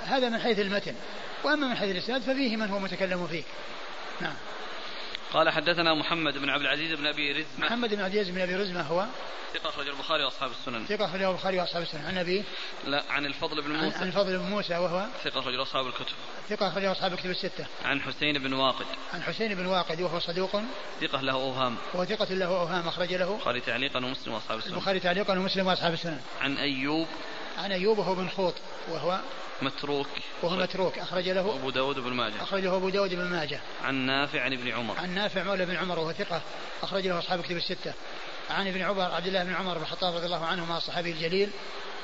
هذا من حيث المتن. وأما من حيث الإسناد ففيه من هو متكلم فيه. نعم. قال حدثنا محمد بن عبد العزيز بن أبي رزمة. محمد بن عبد العزيز بن أبي رزمة هو؟ ثقة أخرجه البخاري وأصحاب السنن. ثقة أخرجه البخاري وأصحاب السنن. عن أبي؟ لا عن الفضل بن موسى. عن الفضل بن موسى وهو؟ ثقة أخرجه أصحاب الكتب. ثقة أخرجه أصحاب الكتب الستة. عن حسين بن واقد. عن حسين بن واقد وهو صدوق. ثقة له أوهام. وهو ثقة له أوهام أخرج له. البخاري تعليقا ومسلم وأصحاب السنن. البخاري تعليقا ومسلم وأصحاب السنن. عن أيوب عن أيوب وهو بن خوط وهو متروك. وهو متروك. أخرج له أبو داود بن ماجه. أخرجه أبو داود بن ماجه. عن نافع عن ابن عمر. عن نافع مولى بن عمر وهو ثقة. أخرج له أصحاب كتب الستة. عن ابن عمر عبد الله بن عمر بن الخطاب رضي الله عنهما الصحابي الجليل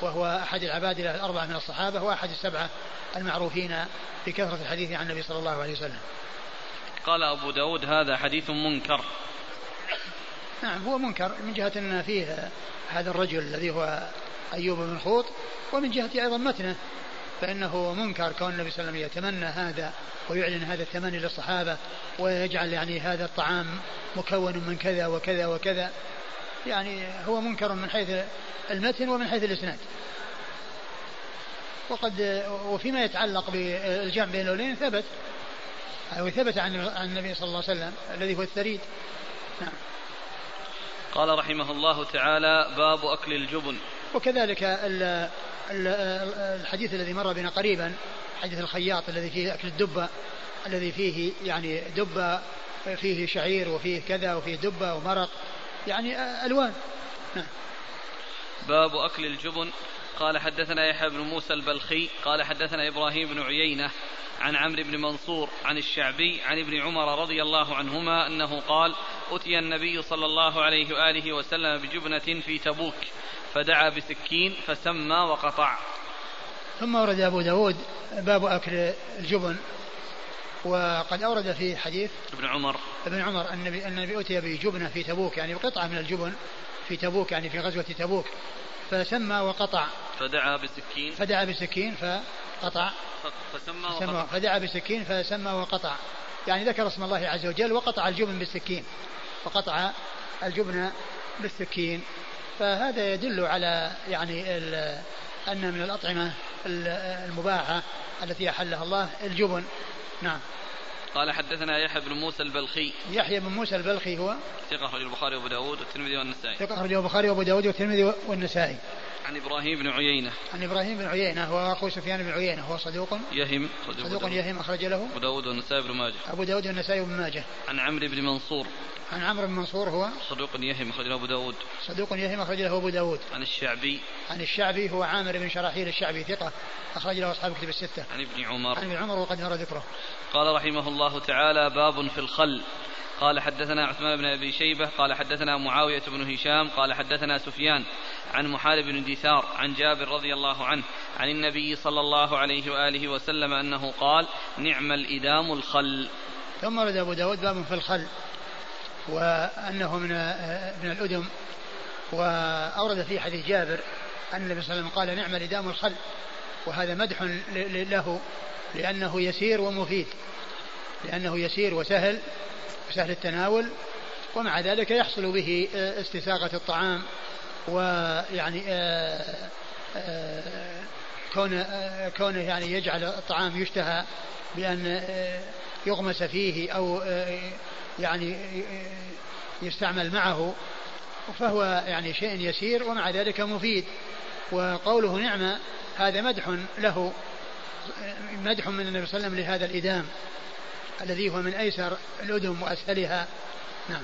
وهو أحد العبادلة الأربعة من الصحابة وأحد السبعة المعروفين بكثرة الحديث عن النبي صلى الله عليه وسلم. قال أبو داود هذا حديث منكر. نعم هو منكر من جهة أن فيه هذا الرجل الذي هو أيوب بن خوط ومن جهة أيضا متنه فإنه منكر كون النبي صلى الله عليه وسلم يتمنى هذا ويعلن هذا التمني للصحابة ويجعل يعني هذا الطعام مكون من كذا وكذا وكذا. يعني هو منكر من حيث المتن ومن حيث الإسناد. وقد وفيما يتعلق بالجمع بين اللونين ثبت أو ثبت عن النبي صلى الله عليه وسلم الذي هو الثريد. نعم. قال رحمه الله تعالى باب أكل الجبن. وكذلك الحديث الذي مر بنا قريبا حديث الخياط الذي فيه أكل الدبة الذي فيه يعني دبة فيه شعير وفيه كذا وفيه دبة ومرق يعني ألوان. نعم. باب أكل الجبن. قال حدثنا يحيى بن موسى البلخي قال حدثنا إبراهيم بن عيينة عن عمرو بن منصور عن الشعبي عن ابن عمر رضي الله عنهما أنه قال أتي النبي صلى الله عليه وآله وسلم بجبنة في تبوك. فدعا بسكين فسمى وقطع. ثم ورد أبو داود باب أكل الجبن. وقد أورد في حديث ابن عمر. ابن عمر النبي النبي أتي بجبنة في تبوك يعني قطعة من الجبن في تبوك يعني في غزوة تبوك. فسمى وقطع. فدعا بسكين. فدعا بسكين فقطع. فسمى سمى وقطع. فدعا بسكين فسمى وقطع. يعني ذكر اسم الله عز وجل وقطع الجبن بالسكين. وقطع الجبن بالسكين. فهذا يدل على يعني أن من الأطعمة ال- المباحة التي أحلها الله الجبن. نعم. قال حدثنا يحيى بن موسى البلخي. يحيى بن موسى البلخي هو؟ ثقة أخرج البخاري وأبو داود والترمذي والنسائي. ثقة أخرجه البخاري وأبو داود والترمذي والنسائي. عن إبراهيم بن عيينة. عن إبراهيم بن عيينة هو أخو سفيان بن عيينة هو صدوق. يهم صدوق داود- يهم أخرج له. أبو داود والنسائي بن ماجه. أبو داود والنسائي وابن ماجه. عن عمرو بن منصور. عن عمرو بن منصور هو. صدوق يهم أخرج له أبو داود. صدوق يهم أخرج له أبو داود. عن الشعبي. عن الشعبي هو عامر بن شراحيل الشعبي ثقة أخرج له أصحاب كتب الستة. عن ابن عمر. عن ابن عمر وقد مر ذكره. قال رحمه الله تعالى باب في الخل. قال حدثنا عثمان بن أبي شيبة قال حدثنا معاوية بن هشام قال حدثنا سفيان عن محارب بن دثار عن جابر رضي الله عنه عن النبي صلى الله عليه وآله وسلم أنه قال نعم الإدام الخل. ثم ورد أبو داود باب في الخل وأنه من من الأدم. وأورد في حديث جابر أن النبي صلى الله عليه وسلم قال نعم الإدام الخل. وهذا مدح له لأنه يسير ومفيد لأنه يسير وسهل وسهل التناول ومع ذلك يحصل به آه، استساغة الطعام ويعني آه، آه، كونه كونه يعني يجعل الطعام يشتهى بأن يغمس فيه أو يعني يستعمل معه فهو يعني شيء يسير ومع ذلك مفيد. وقوله نعمة هذا مدح له مدح من النبي صلى الله عليه وسلم لهذا الإدام. الذي هو من أيسر الأدم وأسهلها. نعم.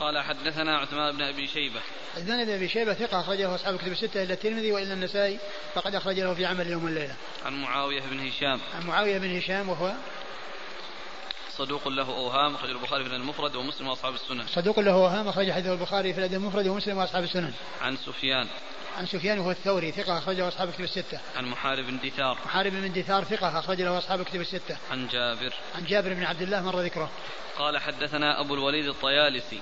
قال حدثنا عثمان بن أبي شيبة. عثمان بن أبي شيبة ثقة أخرجه أصحاب الكتب الستة إلا الترمذي وإلا النسائي فقد اخرج له في عمل يوم والليله. عن معاوية بن هشام. عن معاوية بن هشام وهو صدوق له أوهام اخرج البخاري في المفرد ومسلم وأصحاب السنن. صدوق له وهام أخرج حديث البخاري في الأدب المفرد ومسلم وأصحاب السنن. عن سفيان. عن سفيان وهو الثوري ثقة أخرجه أصحاب الكتب الستة. عن محارب بن دثار محارب بن دثار ثقة أخرج له أصحاب الكتب الستة. عن جابر عن جابر بن عبد الله مر ذكره. قال حدثنا أبو الوليد الطيالسي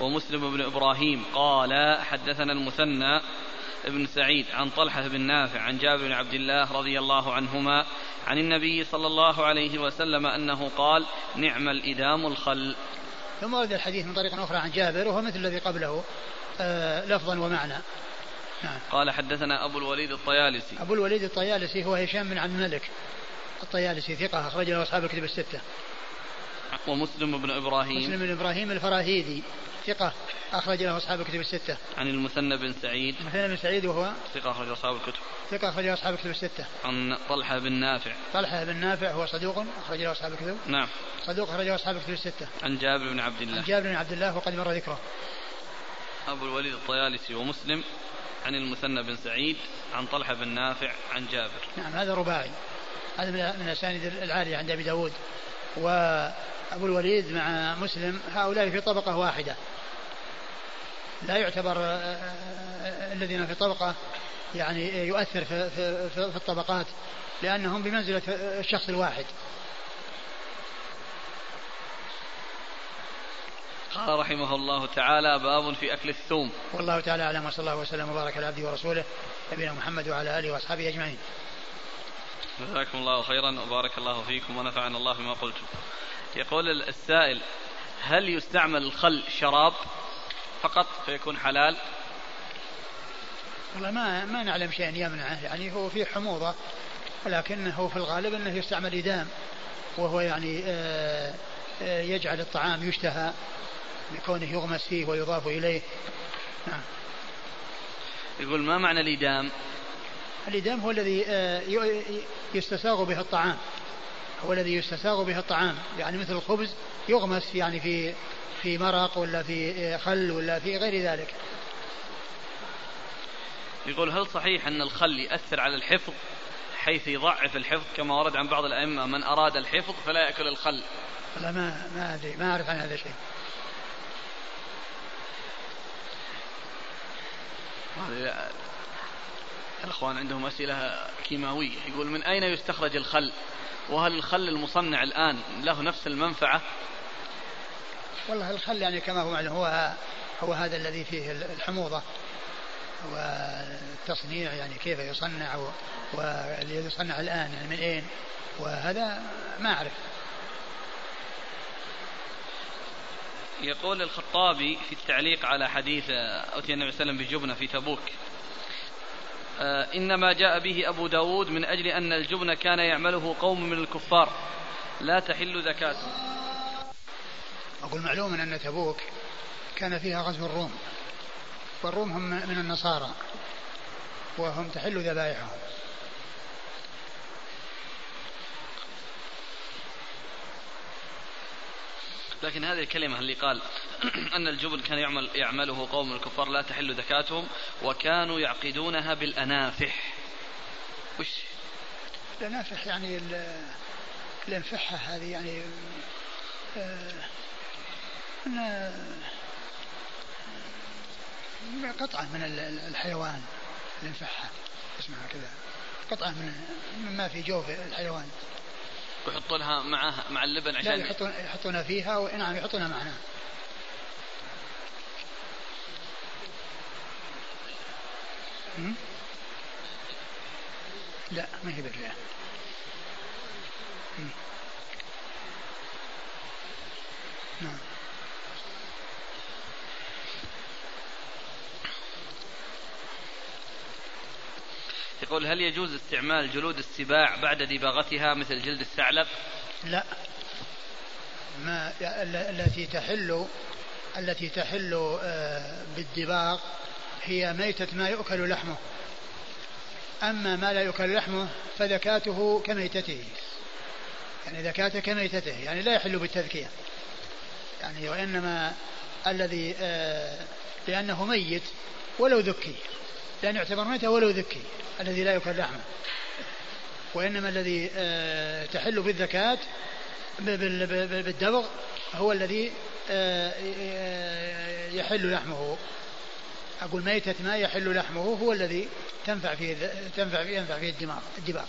ومسلم بن إبراهيم قال حدثنا المثنى ابن سعيد عن طلحة بن نافع عن جابر بن عبد الله رضي الله عنهما عن النبي صلى الله عليه وسلم أنه قال نعم الإدام الخل ثم ورد الحديث من طريق أخرى عن جابر وهو مثل الذي قبله آه لفظا ومعنى. نعم. قال حدثنا أبو الوليد الطيالسي أبو الوليد الطيالسي هو هشام بن عبد الملك الطيالسي ثقة أخرج له أصحاب الكتب الستة. ومسلم بن إبراهيم مسلم بن إبراهيم الفراهيدي ثقة أخرج له أصحاب الكتب الستة. عن المثنى بن سعيد مثلا بن سعيد وهو ثقة أخرج أصحاب الكتب ثقة أخرج له أصحاب الكتب الستة. عن طلحة بن نافع طلحة بن نافع هو صدوق أخرج له أصحاب الكتب نعم صدوق أخرج له أصحاب الكتب الستة. عن جابر بن عبد عن الله جابر بن عبد الله وقد مر ذكره. أبو الوليد الطيالسي ومسلم عن المثنى بن سعيد عن طلحة بن نافع عن جابر نعم هذا رباعي. هذا من الأسانيد العالية عند أبي داود. وأبو الوليد مع مسلم هؤلاء في طبقة واحدة. لا يعتبر آه، آه، الذين في طبقة يعني يؤثر في, في, في الطبقات لأنهم بمنزلة الشخص الواحد قال رحمه الله تعالى باب في أكل الثوم. والله تعالى أعلم وصلى الله وسلم وبارك على عبده ورسوله نبينا محمد وعلى آله وأصحابه أجمعين. جزاكم الله خيرا وبارك الله فيكم ونفعنا الله بما قلتم. يقول السائل هل يستعمل الخل شراب فقط فيكون حلال؟ والله ما ما نعلم شيئا يمنعه يعني هو فيه حموضة ولكنه في الغالب أنه يستعمل إدام وهو يعني آه، آه، يجعل الطعام يشتهى. بكونه يغمس فيه ويضاف إليه. نعم. يقول ما معنى الإدام؟ الإدام هو الذي آه، يستساغ به الطعام. هو الذي يستساغ به الطعام. يعني مثل الخبز يغمس يعني في في مرق ولا في آه، خل ولا في غير ذلك. يقول هل صحيح أن الخل يأثر على الحفظ حيث يضعف الحفظ؟ كما ورد عن بعض الأئمة من أراد الحفظ فلا يأكل الخل. والله ما ما أدري ما أعرف عن هذا شيء. الأخوان عندهم أسئلة كيماوية. يقول من أين يستخرج الخل؟ وهل الخل المصنع الآن له نفس المنفعة؟ والله الخل يعني كما هو معلوم هو هو هذا الذي فيه الحموضة. والتصنيع يعني كيف يصنع والذي يصنع الآن يعني من أين؟ وهذا ما أعرف. يقول الخطابي في التعليق على حديث أتي النبي صلى الله عليه وسلم بجبنة في تبوك آه، إنما جاء به أبو داود من أجل أن الجبن كان يعمله قوم من الكفار لا تحل زكاته أقول معلوم أن تبوك كان فيها غزو الروم والروم هم من النصارى وهم تحل ذبائحهم. لكن هذه الكلمة اللي قال أن الجبن كان يعمل يعمله قوم الكفار لا تحل زكاتهم وكانوا يعقدونها بالأنافح. وش؟ الأنافح يعني الأنفحة هذه يعني آه قطعة من الحيوان الأنفحة اسمها كذا قطعة من مما في جوف الحيوان. ويحطوا لها معها مع اللبن عشان لا يحطون يحطونها فيها نعم يحطونها معنا. لا ما هي بالله نعم يقول هل يجوز استعمال جلود السباع بعد دباغتها مثل جلد الثعلب؟ لا. ما التي تحل التي تحل آه، بالدباغ هي ميتة ما يؤكل لحمه. أما ما لا يؤكل لحمه فذكاته كميتته. يعني ذكاته كميتته يعني لا يحل بالتذكية يعني وإنما الذي آه، لأنه ميت ولو ذكي. لأنه يعتبر ميتة ولو ذكي الذي لا يؤكل لحمة. وإنما الذي آه، تحل بالذكاة بالدبغ هو الذي آه، يحل لحمه. أقول ميتة ما يحل لحمه هو الذي تنفع فيه تنفع فيه ينفع فيه الدماغ الدباغ.